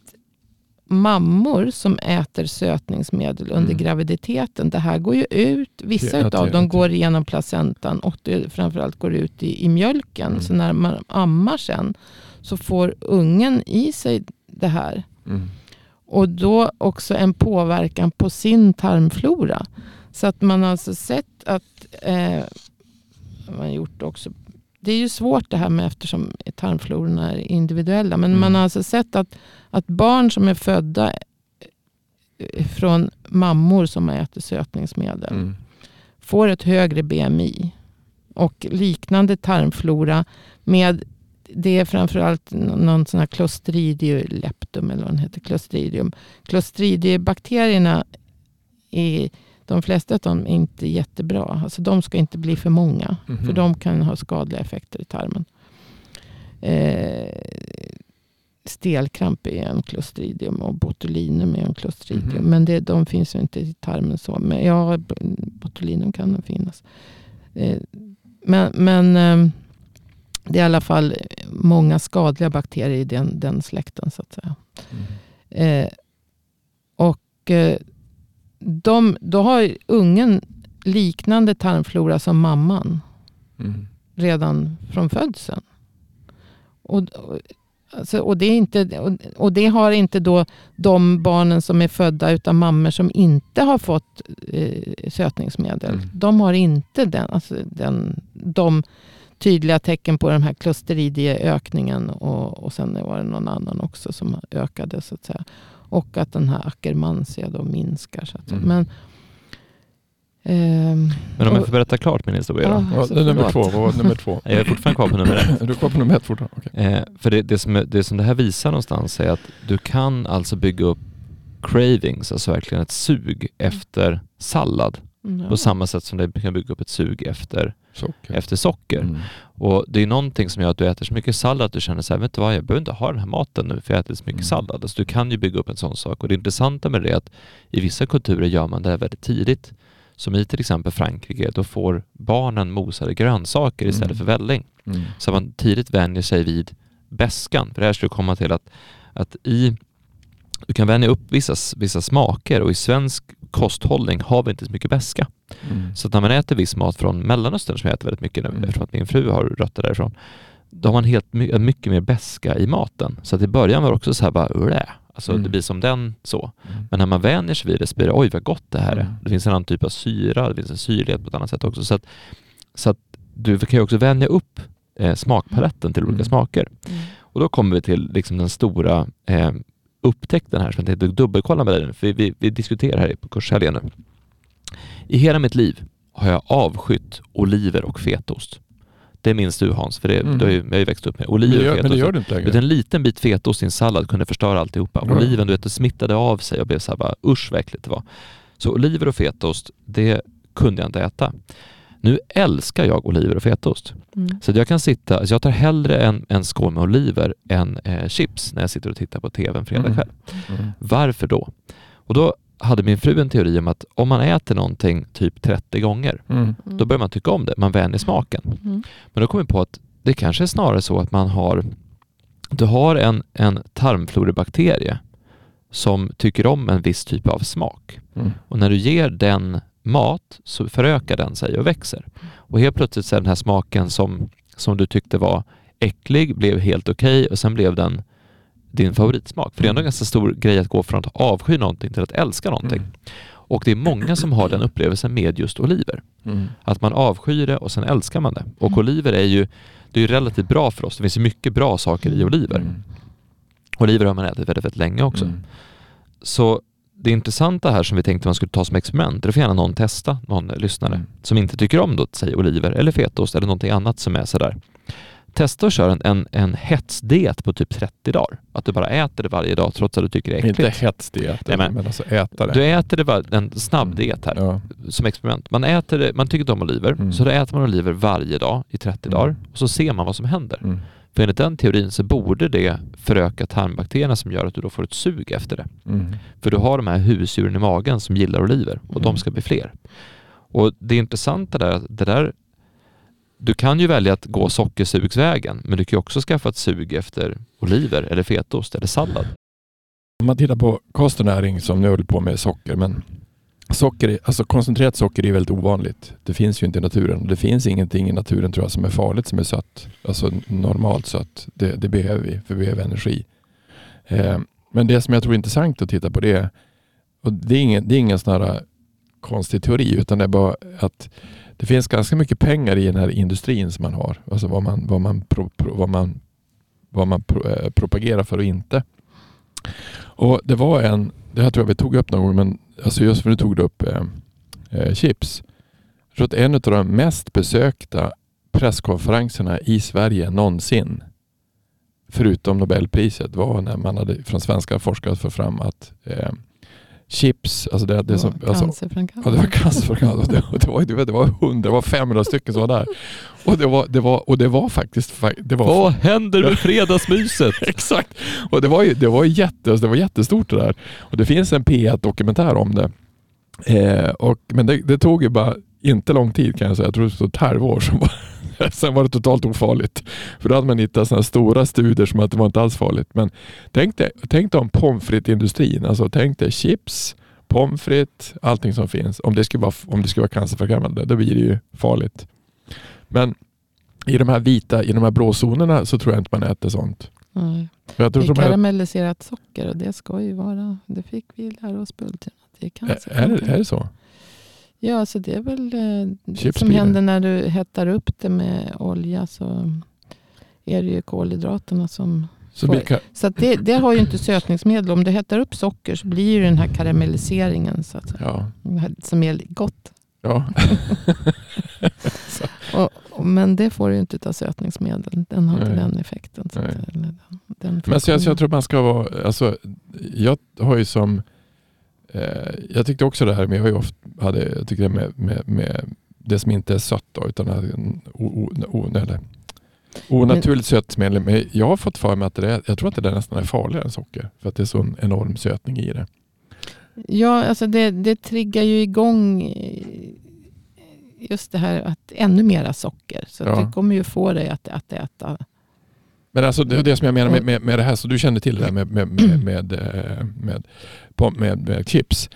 mammor som äter sötningsmedel under Mm. graviditeten, det här går ju ut, vissa Ja, det- dem går igenom placentan och det framförallt går ut i, i mjölken. Mm. Så när man ammar sen så får ungen i sig det här. Mm. Och då också en påverkan på sin tarmflora. Så att man har alltså sett att eh, man gjort också det är ju svårt det här med eftersom tarmflororna är individuella. Men Mm. man har alltså sett att, att barn som är födda eh, från mammor som har ätit sötningsmedel Mm. får ett högre BMI. Och liknande tarmflora med det är framförallt nå- någon sån här Clostridium leptum eller vad den heter. Clostridium. Clostridiebakterierna i de flesta av dem är inte jättebra. Alltså de ska inte bli för många. Mhm. För de kan ha skadliga effekter i tarmen. Eh, stelkramp är en Clostridium och botulinum är en Clostridium. Mhm. Men det, de finns ju inte i tarmen så. Men ja, botulinum kan finnas. Eh, men men eh, det är i alla fall många skadliga bakterier i den, den släkten så att säga. Mm. Eh, och eh, de, då har ungen liknande tarmflora som mamman Mm. redan från födseln. Och, och, alltså, och, det är inte, och, och det har inte då de barnen som är födda utan mammor som inte har fått eh, sötningsmedel. Mm. De har inte den, alltså den, de tydliga tecken på den här klostridieökningen och, och sen var det någon annan också som ökade så att säga. Och att den här Akkermansia då minskar. Så att säga. Mm. Men Ehm, Men om jag får berätta klart min historia då. Ja. Ja, så det är nummer två. Vad var nummer två? Jag är fortfarande kvar på nummer ett. Är du kvar på nummer ett fortfarande? Okej. Eh, för det, det, som, det som det här visar någonstans är att du kan alltså bygga upp cravings, alltså verkligen ett sug efter sallad ja. på samma sätt som det kan bygga upp ett sug efter, Socker. efter socker. Mm. Och det är någonting som gör att du äter så mycket sallad att du känner så här, vet du vad, jag behöver inte ha den här maten nu för jag äter så mycket Mm. sallad. Alltså, du kan ju bygga upp en sån sak och det intressanta med det är att i vissa kulturer gör man det här väldigt tidigt. Som i till exempel Frankrike, då får barnen mosade grönsaker istället Mm. för välling. Mm. Så man tidigt vänjer sig vid bäskan. För det här skulle komma till att, att i, du kan vänja upp vissa, vissa smaker och i svensk kosthållning har vi inte så mycket bäska. Mm. Så att när man äter viss mat från Mellanöstern, som jag äter väldigt mycket nu, Mm. eftersom att min fru har rötter därifrån, då har man helt my- mycket mer bäska i maten. Så att i början var det också så här bara, Blä. alltså Mm. det blir som den så. Mm. Men när man vänjer sig vid det så blir det, oj vad gott det här är. Mm. Det finns en annan typ av syra, det finns en syrlighet på ett annat sätt också. Så att, så att du kan ju också vänja upp eh, smakpaletten till olika Mm. smaker. Mm. Och då kommer vi till liksom den stora eh, upptäckten här som jag tänkte dubbelkolla med dig för vi, vi diskuterar här på kurshelgen nu. I hela mitt liv har jag avskytt oliver och fetaost. Det minns du Hans, för det, Mm. du har ju, jag har ju växt upp med Men, oliver och fetaost. men det gör du inte längre. en liten bit fetaost i en sallad kunde förstöra alltihopa. Ja. Oliven, du vet, det smittade av sig och blev så här bara usch vad äckligt det var. Så oliver och fetaost, det kunde jag inte äta. Nu älskar jag oliver och fetaost. Mm. Så att jag kan sitta, alltså jag tar hellre en, en skål med oliver än eh, chips när jag sitter och tittar på TV en fredag Mm. Mm. Varför då? Och då hade min fru en teori om att om man äter någonting typ 30 gånger, Mm. då börjar man tycka om det, man vänjer smaken. Mm. Men då kom jag på att det kanske är snarare så att man har, du har en, en tarmflorebakterie som tycker om en viss typ av smak. Mm. Och när du ger den mat så förökar den sig och växer. Och helt plötsligt så är den här smaken som, som du tyckte var äcklig blev helt okej och sen blev den din favoritsmak. För det är ändå en ganska stor grej att gå från att avsky någonting till att älska någonting. Mm. Och det är många som har den upplevelsen med just oliver. Mm. Att man avskyr det och sen älskar man det. Och Mm. oliver är ju det är ju relativt bra för oss. Det finns ju mycket bra saker i oliver. Mm. Oliver har man ätit väldigt, väldigt länge också. Mm. Så det intressanta här som vi tänkte man skulle ta som experiment, det får gärna någon testa, någon lyssnare, Mm. som inte tycker om då, säg oliver eller fetaost eller någonting annat som är sådär. Testa att köra en, en, en hetsdiet på typ 30 dagar. Att du bara äter det varje dag trots att du tycker det är Inte äckligt. hetsdiet, Nej, men- men, alltså äta det. Du äter det, var- en snabb diet här, Ja. som experiment. Man, äter det, man tycker inte om oliver, Mm. så då äter man oliver varje dag i 30 Mm. dagar och så ser man vad som händer. För enligt den teorin så borde det föröka tarmbakterierna som gör att du då får ett sug efter det. Mm. För du har de här husdjuren i magen som gillar oliver och de Mm. ska bli fler. Och det intressanta där, är att det där du kan ju välja att gå sockersugsvägen men du kan ju också skaffa ett sug efter oliver eller fetaost eller sallad. Om man tittar på kost och näring som nu håller på med socker, men socker, alltså koncentrerat socker är väldigt ovanligt. Det finns ju inte i naturen. Det finns ingenting i naturen tror jag som är farligt som är sött. Alltså normalt sött. Det, det behöver vi, för vi behöver energi. Eh, men det som jag tror är intressant att titta på det är, och det är ingen, det är ingen sån här äh, konstig teori, utan det är bara att det finns ganska mycket pengar i den här industrin som man har. Alltså vad man, vad man, pro, pro, vad man, vad man pro, eh, propagerar för och inte. Och Det var en, det här tror jag vi tog upp någon gång, men alltså just för nu tog du upp eh, eh, chips. Jag tror att en av de mest besökta presskonferenserna i Sverige någonsin, förutom Nobelpriset, var när man hade från svenska forskare fått fram att eh, chips, alltså det, det som, alltså, Ja, det var cancerframkallande. Det, det, var, det var det var 500 stycken som var där. Och det var, det var, och det var faktiskt... fa- Det var, Vad händer med fredagsmyset? Exakt! Och det var, det, var jätte, alltså det var jättestort det där. Och det finns en P1-dokumentär om det. Eh, och, men det, det tog ju bara inte lång tid kan jag säga. Jag tror det stod ett halvår. Som var, sen var det totalt ofarligt. För då hade man hittat sådana stora studier som att det var inte alls farligt. Men tänk dig, tänk dig om pommes frites-industrin. Alltså tänk dig chips, pommes frites, allting som finns. Om det skulle vara, om det skulle vara cancerframkallande, då blir det ju farligt. Men i de här vita, i de här blå zonerna så tror jag inte man äter sånt. Nej. Jag Det tror är de här, karamelliserat socker och det ska ju vara, det fick vi lära oss på Ultima. Det är är, är, det, cancerframkallande. är det så? Ja, alltså det är väl eh, det som det. händer när du hettar upp det med olja så är det ju kolhydraterna som... Så Får- Så det, det har ju inte sötningsmedel. Om du hettar upp socker så blir ju den här karamelliseringen så att ja. som är gott. Ja. Och, och, men det får du ju inte av sötningsmedel. Den har inte Nej. den effekten. Så att, den, den Men så jag, så jag tror man ska vara, alltså, jag har ju som, jag tyckte också det här med, jag hade, jag tycker det med, med, med det som inte är sött då, utan o, o, o, eller, onaturligt sötmedel. Men jag har fått för mig att det är, jag tror att det där nästan är farligare än socker. För att det är så en enorm sötning i det. Ja, alltså det, det triggar ju igång eh, just det här att ännu mera socker. Så Ja. det kommer ju få dig att, att äta. Men alltså det är det som jag menar med, med, med det här, så du kände till det där med, med, med, med, eh, med, med, chips.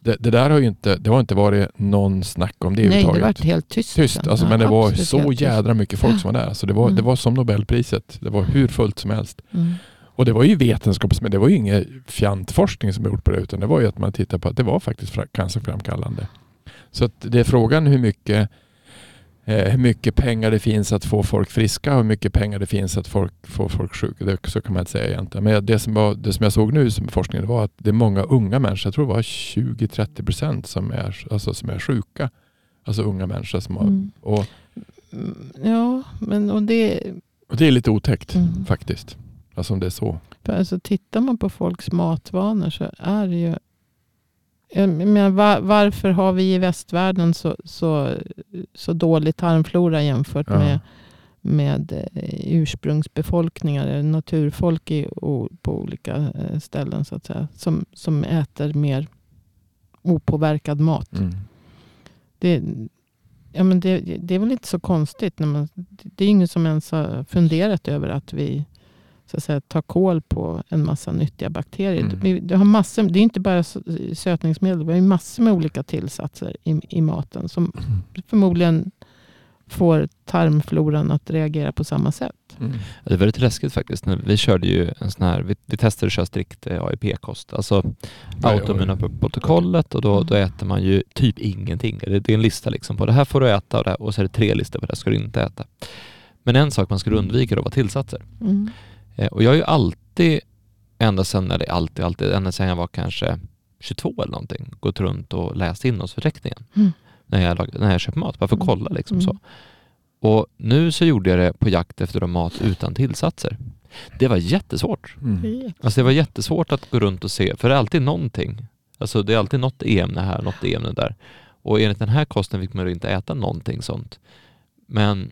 Det, det där har ju inte, det har inte varit någon snack om det Nej, det överhuvudtaget. vart helt tyst. Tyst, alltså, Ja, men det var så jädra mycket folk som var där. Så det, var, Mm. det var som Nobelpriset. Det var hur fullt som helst. Mm. Och det var ju vetenskapsmän, det var ju ingen fjantforskning som gjort på det utan det var ju att man tittade på att det var faktiskt fra- cancerframkallande. Så att det är frågan hur mycket, hur mycket pengar det finns att få folk friska och hur mycket pengar det finns att folk, få folk sjuka. Det, så kan man inte säga egentligen. Men det som, var, det som jag såg nu som forskning det var att det är många unga människor, jag tror det var 20-30 procent som är, alltså, som är sjuka. Alltså unga människor som har, Mm. och, Mm, Ja, men och det, och det är lite otäckt Mm. faktiskt. Alltså om det är så. alltså tittar man på folks matvanor så är det ju... Jag menar, va- varför har vi i västvärlden så, så, så dålig tarmflora jämfört Ja. med, med eh, ursprungsbefolkningar, eller naturfolk i, på olika eh, ställen så att säga. Som, som äter mer opåverkad mat. Mm. Det, ja, men det, det är väl inte så konstigt. När man, det är ingen som ens har funderat över att vi så att säga, tar koll på en massa nyttiga bakterier. Mm. Det, har massor, det är inte bara sötningsmedel. Vi har massor med olika tillsatser i, i maten. Som förmodligen får tarmfloran att reagera på samma sätt. Mm. Det är väldigt läskigt faktiskt. Vi körde ju en sån här, vi, vi testade att köra strikt eh, AIP-kost, alltså autoimmuna protokollet och då, Mm. då äter man ju typ ingenting. Det, det är en lista liksom på det här får du äta och, det här, och så är det tre listor på det här ska du inte äta. Men en sak man skulle undvika då var tillsatser. Mm. Eh, och jag har ju alltid, ända sedan, eller alltid, alltid, ända sedan jag var kanske 22 eller någonting, gått runt och läst innehållsförteckningen Mm. när, jag, när jag köper mat, bara för att Mm. kolla liksom Mm. så. Och nu så gjorde jag det på jakt efter mat utan tillsatser. Det var jättesvårt. Mm. Alltså det var jättesvårt att gå runt och se, för det är alltid någonting. Alltså det är alltid något e-ämne här, något e-ämne där. Och enligt den här kosten fick man ju inte äta någonting sånt. Men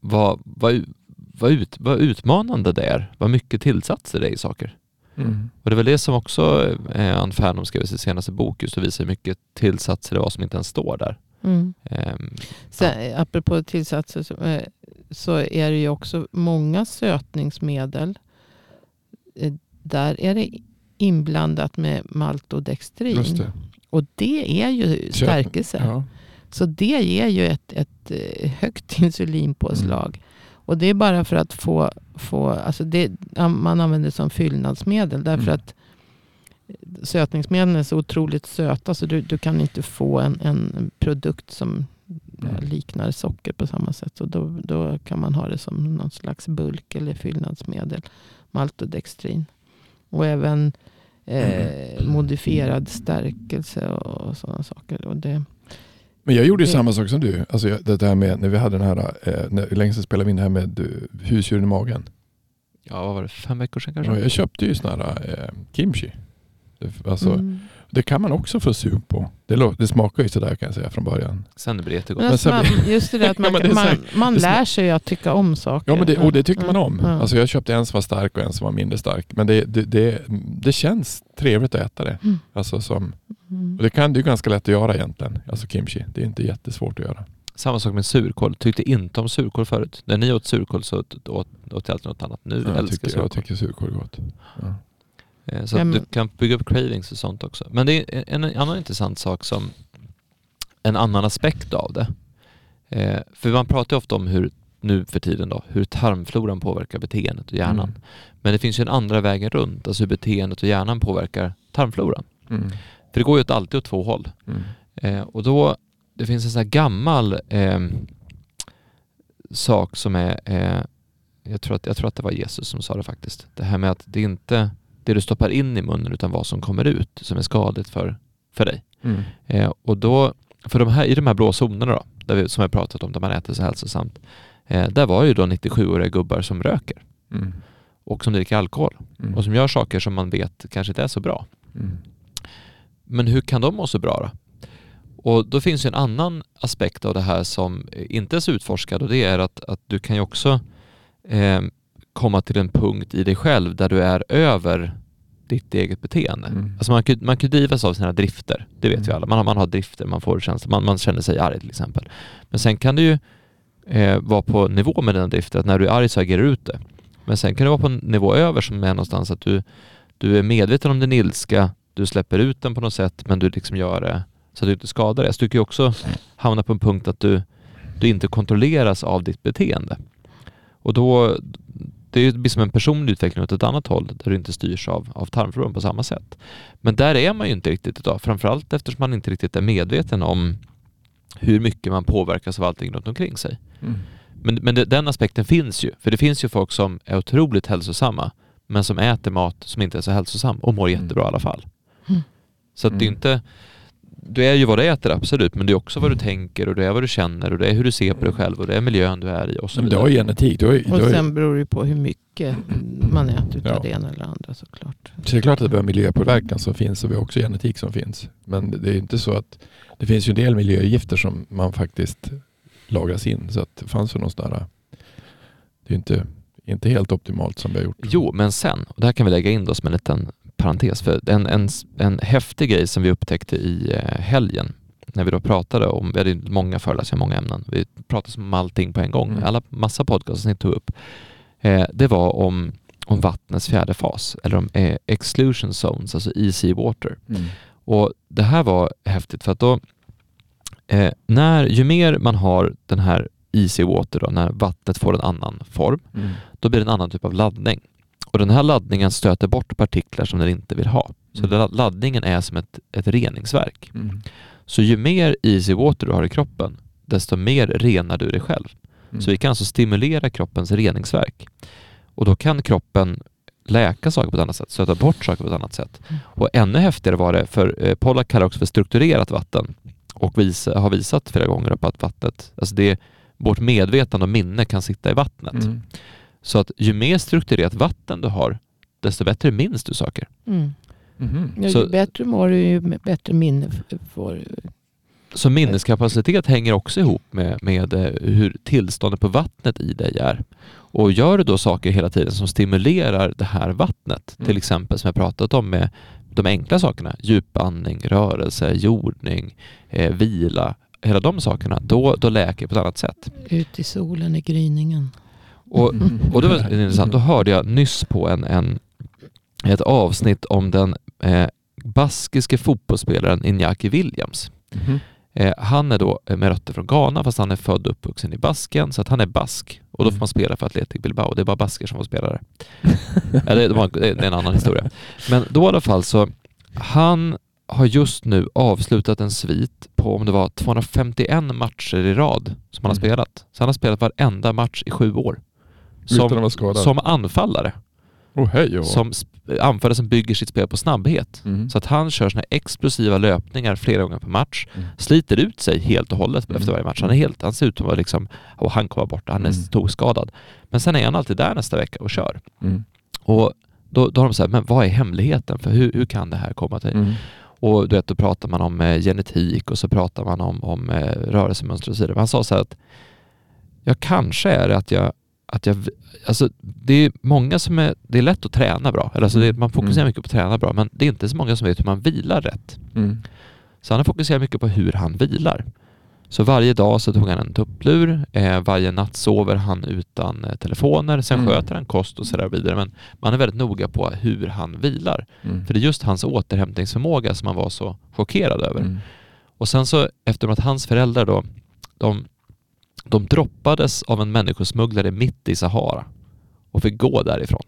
vad, vad, vad, ut, vad utmanande det är, vad mycket tillsatser det är i saker. Mm. Och det är väl det som också eh, Ann Färnholm skrev i sin senaste bok, just att visa hur mycket tillsatser det var som inte ens står där. Mm. Ehm, Sen, Apropå tillsatser så, eh, så är det ju också många sötningsmedel. Eh, Där är det inblandat med maltodextrin. Just det. Och det är ju stärkelse. Ja. Så det ger ju ett, ett eh, högt insulinpåslag. Mm. Och det är bara för att få, få alltså det, man använder det som fyllnadsmedel. Därför Mm. att sötningsmedlen är så otroligt söta så du, du kan inte få en, en produkt som Mm. liknar socker på samma sätt. Så då, då kan man ha det som någon slags bulk eller fyllnadsmedel. Maltodextrin. Och även eh, modifierad stärkelse och sådana saker. Och det, Men jag gjorde ju Det- samma sak som du. Alltså det här med när vi hade den här, eh, när, hur länge sedan spelade vi in det här med eh, husdjuren i magen? ja, vad var det, fem veckor sedan kanske? Ja, jag köpte ju sådana här eh, kimchi. Det, alltså, mm. det kan man också få sug på. Det, det smakar ju sådär kan jag säga från början. Sen det blir jättegott. Men alltså sen man, just det där att Ja, man, men det är man, man lär sig att tycka om saker. Ja, men det, och det tycker man om. Ja. Alltså jag köpte en som var stark och en som var mindre stark. Men det, det, det, det känns trevligt att äta det. Mm. Alltså som, Mm. och det kan det är ju ganska lätt att göra egentligen. Alltså kimchi. Det är inte jättesvårt att göra. Samma sak med surkål. Tyckte inte om surkål förut. När ni åt surkål så åt, åt, åt jag alltid något annat. Nu jag, älskar tycker, jag jag surkål. tycker surkål är gott. Ja. Eh, Så att du kan bygga upp cravings och sånt också. Men det är en annan intressant sak som en annan aspekt av det. Eh, för man pratar ofta om hur, nu för tiden då, hur tarmfloran påverkar beteendet och hjärnan. Mm. Men det finns ju en andra vägen runt, alltså hur beteendet och hjärnan påverkar tarmfloran. Mm. För det går ju alltid åt två håll. Mm. Eh, och då, det finns en sån här gammal eh, sak som är, eh, jag, tror att, jag tror att det var Jesus som sa det faktiskt. Det här med att det inte det du stoppar in i munnen utan vad som kommer ut som är skadligt för, för dig. Mm. Eh, och då för de här, i de här blå zonerna då, där vi, som jag pratat om, där man äter så hälsosamt, eh, där var ju då 97-åriga gubbar som röker Mm. och som dricker alkohol Mm. och som gör saker som man vet kanske inte är så bra. Mm. Men hur kan de må så bra då? Och då finns ju en annan aspekt av det här som inte är så utforskad och det är att, att du kan ju också eh, komma till en punkt i dig själv där du är över ditt eget beteende. Mm. Alltså man kan, man kan drivas av sina drifter, det vet vi Mm. alla. Man har, man har drifter, man får känslor, man, man känner sig arg till exempel. Men sen kan du ju eh, vara på nivå med dina drifter, att när du är arg så agerar du ut det. Men sen kan du vara på en nivå över som är någonstans att du, du är medveten om din ilska, du släpper ut den på något sätt men du liksom gör det så att du inte skadar dig. Så du kan ju också hamna på en punkt att du, du inte kontrolleras av ditt beteende. Och då, det blir som en personlig utveckling åt ett annat håll där du inte styrs av, av tarmfloran på samma sätt. Men där är man ju inte riktigt idag, framförallt eftersom man inte riktigt är medveten om hur mycket man påverkas av allting runt omkring sig. Mm. Men, men det, den aspekten finns ju, för det finns ju folk som är otroligt hälsosamma men som äter mat som inte är så hälsosam och mår Mm. jättebra i alla fall. Mm. Så att det är Mm. inte du är ju vad du äter absolut, men det är också vad du tänker och det är vad du känner och det är hur du ser på dig själv och det är miljön du är i och så Men du har vidare. ju genetik. Du har, ju- du Och har, ju- sen beror det på hur mycket man äter utav Ja. det ena eller andra såklart. så det är klart att det är miljöpåverkan som finns och vi har också genetik som finns. Men det är inte så att det finns ju en del miljögifter som man faktiskt lagras in. Så att det fanns ju någon sån där, det är inte, inte helt optimalt som vi har gjort. Jo, men sen, och det här kan vi lägga in då som en liten parentes, för en, en, en häftig grej som vi upptäckte i eh, helgen när vi då pratade om, vi hade många föreläsningar, många ämnen, vi pratade om allting på en gång, Mm. alla massa podcast som ni tog upp, eh, det var om, om vattnets fjärde fas, eller om eh, exclusion zones, alltså easy water. Mm. Och det här var häftigt för att då, eh, när, ju mer man har den här easy water då, när vattnet får en annan form, Mm. då blir det en annan typ av laddning. Och den här laddningen stöter bort partiklar som den inte vill ha. Så Mm. laddningen är som ett, ett reningsverk. Mm. Så ju mer easy water du har i kroppen, desto mer renar du dig själv. Mm. Så vi kan alltså stimulera kroppens reningsverk. Och då kan kroppen läka saker på ett annat sätt, stöta bort saker på ett annat sätt. Mm. Och ännu häftigare var det, för eh, Pollack kallar också för strukturerat vatten och visa, har visat flera gånger på att vattnet, alltså det, vårt medvetande och minne kan sitta i vattnet. Mm. Så att ju mer strukturerat vatten du har, desto bättre minns du saker. Mm. Mhm. Ja, Så- ju bättre mår du, ju bättre minne får du. Så minneskapacitet hänger också ihop med, med eh, hur tillståndet på vattnet i dig är. Och gör du då saker hela tiden som stimulerar det här vattnet, Mm. till exempel som jag pratat om med de enkla sakerna, djupandning, rörelse, jordning, eh, vila, hela de sakerna, då, då läker på ett annat sätt. Ut i solen i gryningen. Och, Mm. och det var intressant, då hörde jag nyss på en, en, ett avsnitt om den eh, baskiske fotbollsspelaren Iñaki Williams. Mhm. Eh, han är då eh, med rötter från Ghana fast han är född och uppvuxen i Basken så att han är bask och då får Mm. man spela för Athletic Bilbao. Det är bara basker som får spela där. Eller, det, var, det är en annan historia. Men då i alla fall så, han har just nu avslutat en svit på om det var 251 matcher i rad som han har Mm. spelat. Så han har spelat varenda match i sju år. Som, som anfallare. oh, hej och. Som anfallare som bygger sitt spel på snabbhet. Mm. Så att han kör här explosiva löpningar flera gånger per match Mm. sliter ut sig helt och hållet Mm. efter varje match. Han, är helt, han ser ut som att liksom, och han kommer borta, han är Mm. storskadad. Men sen är han alltid där nästa vecka och kör. Mm. Och då, då har de sagt, men vad är hemligheten? För hur, hur kan det här komma till? Mm. Och du vet, då pratar man om eh, genetik och så pratar man om, om eh, rörelsemönster och så vidare. Men han sa så här att ja, kanske är det att jag, att jag alltså det är många som är, det är lätt att träna bra. Eller alltså det, man fokuserar Mm. mycket på att träna bra, men det är inte så många som vet hur man vilar rätt. Mm. Så han har fokuserat mycket på hur han vilar. Så varje dag så tog han en tupplur, eh, varje natt sover han utan eh, telefoner, sen Mm. sköter han kost och sådär vidare. Men man är väldigt noga på hur han vilar. Mm. För det är just hans återhämtningsförmåga som man var så chockerad över. Mm. Och sen så efter att hans föräldrar då, de, de droppades av en människosmugglare mitt i Sahara och fick gå därifrån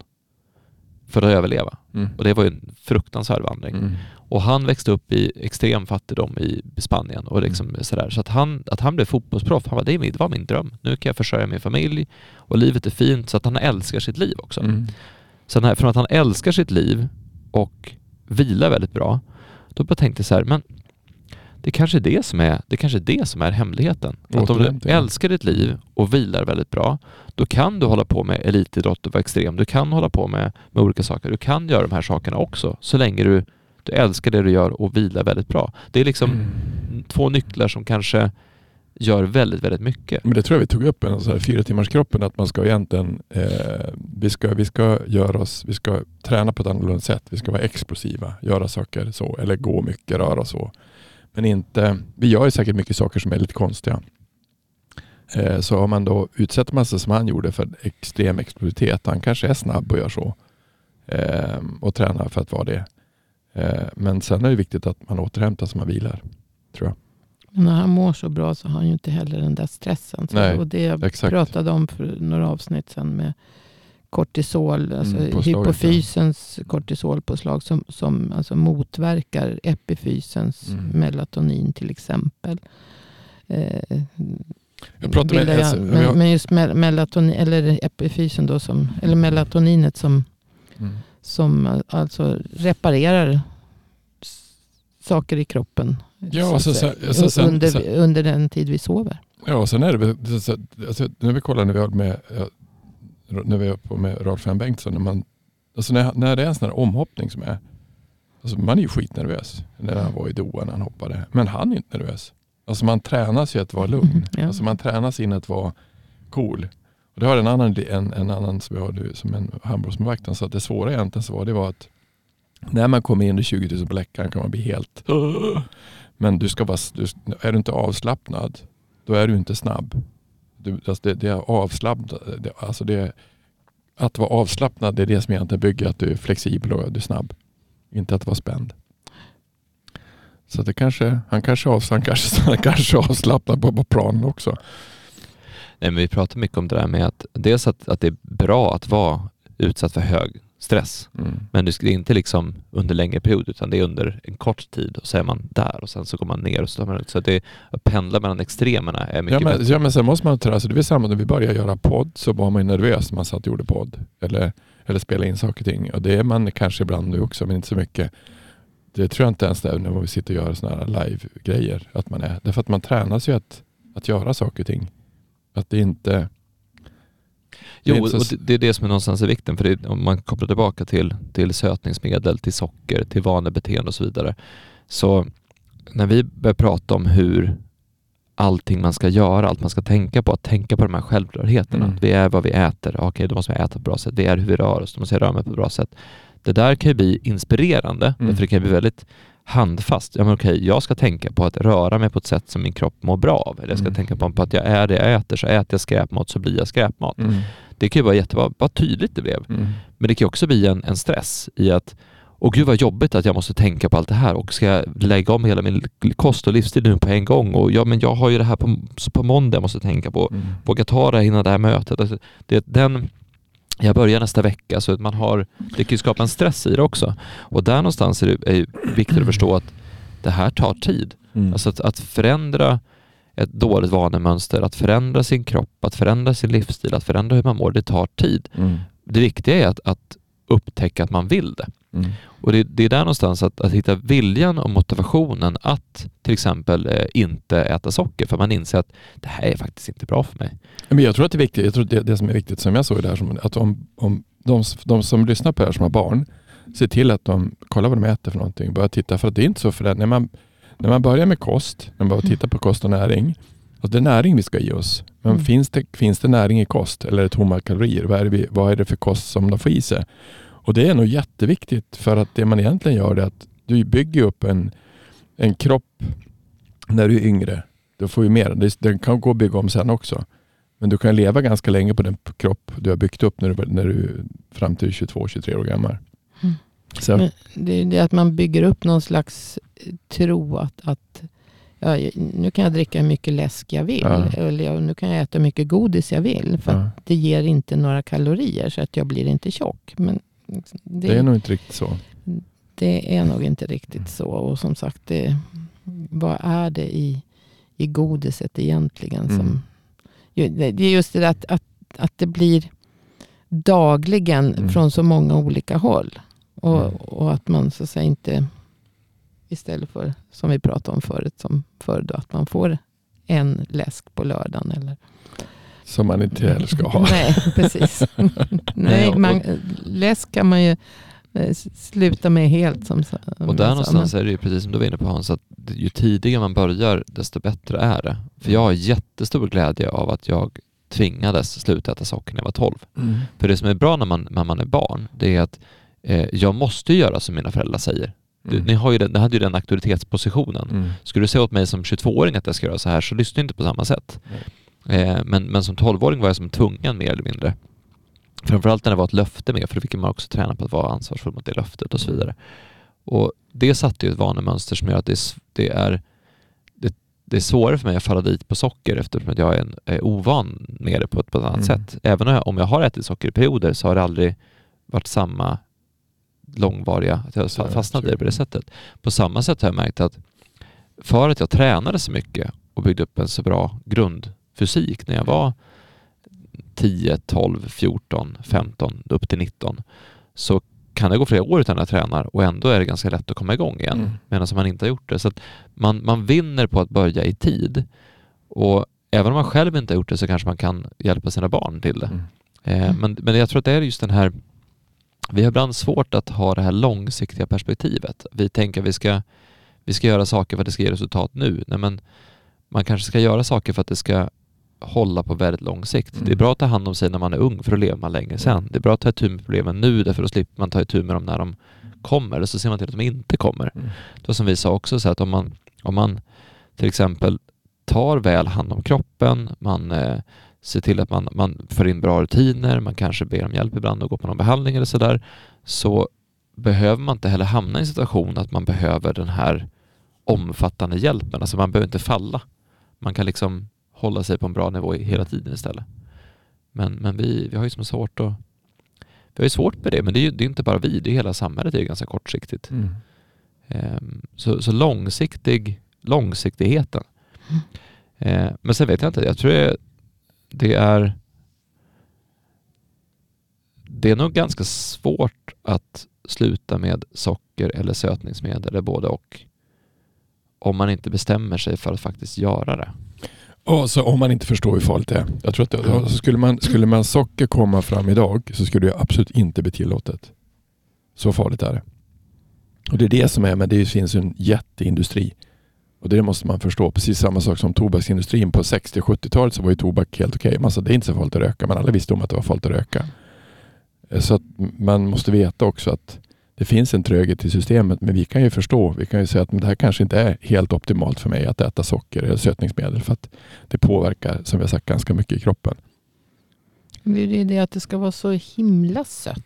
för att överleva. Mm. Och det var ju en fruktansvärd vandring. Mm. Och han växte upp i extrem fattigdom i Spanien och liksom sådär. Så att han, att han blev fotbollsproff, han var, det, det var min dröm. Nu kan jag försörja min familj och livet är fint så att han älskar sitt liv också. Mm. Så här, från att han älskar sitt liv och vilar väldigt bra, då bara tänkte jag så här, men det kanske är det som är, det kanske är, det som är hemligheten. Att om du älskar ditt liv och vilar väldigt bra, då kan du hålla på med elitidrott och vara extrem. Du kan hålla på med, med olika saker. Du kan göra de här sakerna också, så länge du, du älskar det du gör och vilar väldigt bra. Det är liksom Mm. två nycklar som kanske gör väldigt, väldigt mycket. Men det tror jag vi tog upp i den så här fyra timmars kroppen att man ska egentligen, eh, vi, ska, vi ska göra oss, vi ska träna på ett annorlunda sätt. Vi ska vara explosiva, göra saker så, eller gå mycket, röra så. Men inte, vi gör ju säkert mycket saker som är lite konstiga. Eh, så om man då utsätter man sig som han gjorde för extrem explosivitet, han kanske är snabb och gör så. Eh, och tränar för att vara det. Eh, men sen är det viktigt att man återhämtar sig, man vilar. Tror jag. Men när han mår så bra så har han ju inte heller den där stressen. Så Nej, och det jag exakt. pratade om för några avsnitt sedan med kortisol, alltså Mm, hypofysens kortisolpåslag som, som alltså motverkar epifysens Mm. melatonin till exempel. Eh, Jag pratade med, ju- alltså, men, har- men just mel- melatonin, eller epifysen då som, eller melatoninet som, mm. som alltså reparerar saker i kroppen. Ja, så att så- så- så- sen- under, under den tid vi sover. Ja, och sen är det alltså, när vi kollar när vi har med ja, när vi är på med Rolf M. Bengtsson, när, man, alltså när, när det är en sån här omhoppning som är, alltså man är ju skitnervös när han var i Doha när han hoppade, men han är inte nervös. Alltså man tränas ju att vara lugn. Ja. Alltså man tränas in att vara cool. Och det har en annan, en, en annan som, jag hörde, som en handbollsmålvakt, han sa att det svåra egentligen så var det var att när man kommer in i 20 000 på läktaren kan man bli helt men du ska vara, du, är du inte avslappnad då är du inte snabb. Du, alltså det, det är avslappnad, det, alltså det, att vara avslappnad det är det som egentligen bygger att du är flexibel och du är snabb. Inte att vara spänd. Så det kanske, han kanske, av, han kanske, han kanske avslappnar på, på planen också. Nej, men vi pratar mycket om det där med att dels att, att det är bra att vara utsatt för hög stress. Mm. Men det är inte liksom under längre period utan det är under en kort tid och så är man där och sen så går man ner och så tar man ut. Så att det, att pendla mellan extremerna är mycket Ja men, bättre. ja men sen måste man alltså det är samma när vi började göra podd så var man ju nervös när man satt och gjorde podd. Eller, eller spela in saker och ting. Och det är man kanske ibland nu också men inte så mycket. Det tror jag inte ens när vi sitter och gör sådana här live-grejer. Att man är. Därför att man tränas ju att, att göra saker och ting. Att det inte... Jo, och det, är det som är någonstans är vikten. För det, om man kopplar tillbaka till, till sötningsmedel, till socker, till vanebeteende och så vidare. Så när vi börjar prata om hur allting man ska göra, allt man ska tänka på, att tänka på de här självklarheterna. Mm. Vi är vad vi äter. Okej, då måste vi äta på ett bra sätt. Vi är hur vi rör oss. Då måste jag röra mig på ett bra sätt. Det där kan ju bli inspirerande, Mm. för det kan bli väldigt handfast. Ja, men okej, jag ska tänka på att röra mig på ett sätt som min kropp mår bra av. Eller jag ska Mm. tänka på, att jag är det jag äter, så äter jag skräpmat så blir jag skräpmat. Mm. Det kan ju vara jättebra, vad tydligt det blev. Mm. Men det kan ju också bli en, en stress i att Åh gud vad jobbigt att jag måste tänka på allt det här och ska jag lägga om hela min kost och livsstil nu på en gång och ja men jag har ju det här på, på måndag jag måste tänka på. Mm. Våga ta det innan det här mötet. Alltså, det, den, jag börjar nästa vecka så att man har, det kan ju skapa en stress i det också. Och där någonstans är det är viktigt att förstå att det här tar tid. Mm. Alltså att, att förändra ett dåligt vanemönster, att förändra sin kropp, att förändra sin livsstil, att förändra hur man mår, det tar tid. Mm. Det viktiga är att, att upptäcka att man vill det. Mm. Och det, det är där någonstans att, att hitta viljan och motivationen att till exempel eh, inte äta socker för man inser att det här är faktiskt inte bra för mig. Men jag tror att det är viktigt, jag tror det, det som är viktigt som jag såg det här, som, att om, om de, de som lyssnar på det här som har barn, ser till att de kollar vad de äter för någonting. Börja titta, för att det är inte så för det, när man, när man börjar med kost, när man börjar titta på kost och näring, alltså det är näring vi ska ge oss. Men Mm. finns, det, finns det näring i kost eller är det tomma kalorier? Vad är, det vad är det för kost som de får i sig? Och det är nog jätteviktigt för att det man egentligen gör är att du bygger upp en, en kropp när du är yngre. Du får ju mer. Den kan gå att bygga om sen också. Men du kan leva ganska länge på den kropp du har byggt upp när du, när du fram till 22-23 år gammal. Mm. Så, det är att man bygger upp någon slags eh, tro att, att ja, nu kan jag dricka hur mycket läsk jag vill. Ja. Eller nu kan jag äta hur mycket godis jag vill. För ja, att det ger inte några kalorier så att jag blir inte tjock. Men det, det är nog inte riktigt så. det är nog inte riktigt så. Och som sagt, det, vad är det i, i godiset egentligen? Som, Mm. det är just det där att, att, att det blir dagligen Mm. från så många olika håll. Och, Mm. och att man så att säga inte Istället för som vi pratade om förut, som förr då, att man får en läsk på lördagen. Eller... Som man inte heller ska ha. Nej, precis. Nej, man, läsk kan man ju eh, sluta med helt. Som, och där någonstans är det ju precis som du var inne på Hans, att ju tidigare man börjar desto bättre är det. För jag har jättestor glädje av att jag tvingades sluta äta socker när jag var 12. Mm. För det som är bra när man, när man är barn, det är att eh, jag måste göra som mina föräldrar säger. Du, mm. ni, har ju den, ni hade ju den auktoritetspositionen. Mm. Skulle du säga åt mig som 22-åring att jag ska göra så här så lyssnar jag inte på samma sätt. Eh, men, men som 12-åring var jag som tvungen mer eller mindre. Framförallt när det var ett löfte med, för då fick man också träna på att vara ansvarsfull mot det löftet och så vidare. Och det satte ju ett vanemönster som gör att det, det är det, är svårare för mig att falla dit på socker eftersom jag är, en, är ovan med det på ett, på ett annat mm. sätt. Även om jag, om jag har ätit socker i perioder så har det aldrig varit samma långvariga, att jag fastnat i det på det sättet. På samma sätt har jag märkt att för att jag tränade så mycket och byggde upp en så bra grundfysik när jag var 10, 12, 14, 15, upp till 19 så kan det gå flera år utan att jag tränar och ändå är det ganska lätt att komma igång igen mm. medan man inte har gjort det. Så man, man vinner på att börja i tid och även om man själv inte har gjort det så kanske man kan hjälpa sina barn till det. Mm. Eh, men, men jag tror att det är just den här vi har ibland svårt att ha det här långsiktiga perspektivet. Vi tänker att vi ska, vi ska göra saker för att det ska ge resultat nu. Nej, men man kanske ska göra saker för att det ska hålla på väldigt lång sikt. Mm. Det är mm. bra att ta hand om sig när man är ung för att leva man längre sen. Det är bra att ta itu med problemen nu därför att då slipper man ta itu med dem när de kommer eller så ser man till att de inte kommer. Mm. Det var som vi sa också, så att om man, om man till exempel tar väl hand om kroppen, man eh, ser till att man, man får in bra rutiner, man kanske ber om hjälp ibland och går på någon behandling eller sådär, så behöver man inte heller hamna i en situation att man behöver den här omfattande hjälpen. Alltså man behöver inte falla. Man kan liksom hålla sig på en bra nivå hela tiden istället. Men, men vi, vi har ju som svårt att vi har ju svårt med det, men det är ju det är inte bara vi, det är hela samhället det är ganska kortsiktigt. Mm. Um, så, så långsiktig, långsiktigheten. Mm. Uh, men sen vet jag inte, jag tror det, det är det är nog ganska svårt att sluta med socker eller sötningsmedel eller både och om man inte bestämmer sig för att faktiskt göra det. Och så om man inte förstår hur farligt det är. Jag tror att det, så skulle, man, skulle man socker komma fram idag så skulle det absolut inte bli tillåtet. Så farligt är det. Och Det är det som är, men det finns en jätteindustri. Och Det måste man förstå. Precis samma sak som tobaksindustrin. På 60 70-talet så var ju tobak helt okej. Okay. det är inte så farligt att röka, men alla visste om att det var farligt att röka. Så att man måste veta också att det finns en tröghet i systemet, men vi kan ju förstå. Vi kan ju säga att det här kanske inte är helt optimalt för mig att äta socker eller sötningsmedel för att det påverkar, som vi har sagt, ganska mycket i kroppen. Det är det att det ska vara så himla sött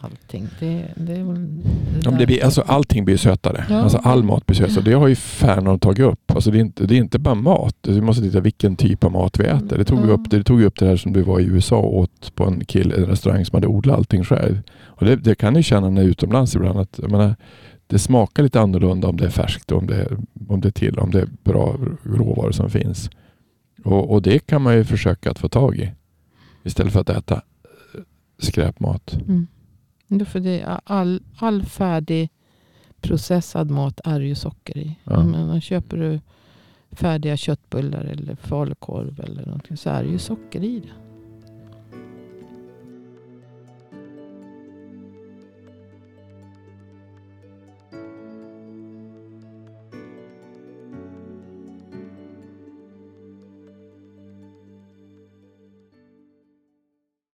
allting. Det, det, det ja, det blir, alltså, allting blir sötare. Ja. Alltså, all mat blir sötare. Det har ju Fernand tagit upp. Alltså, det, är inte, det är inte bara mat. Vi måste titta vilken typ av mat vi äter. Det tog, ja. upp, det tog upp det här som du var i USA och åt på en, kill, en restaurang som hade odlat allting själv. Och det, det kan ni känna när utomlands ibland. Att, jag menar, det smakar lite annorlunda om det är färskt, om det, om det är till, om det är bra råvaror som finns. Och, och det kan man ju försöka att få tag i. Istället för att äta skräpmat. Mm. För det all, all färdig processad mat är ju socker i. Ja. Men köper du färdiga köttbullar eller falukorv eller någonting så är det ju socker i det.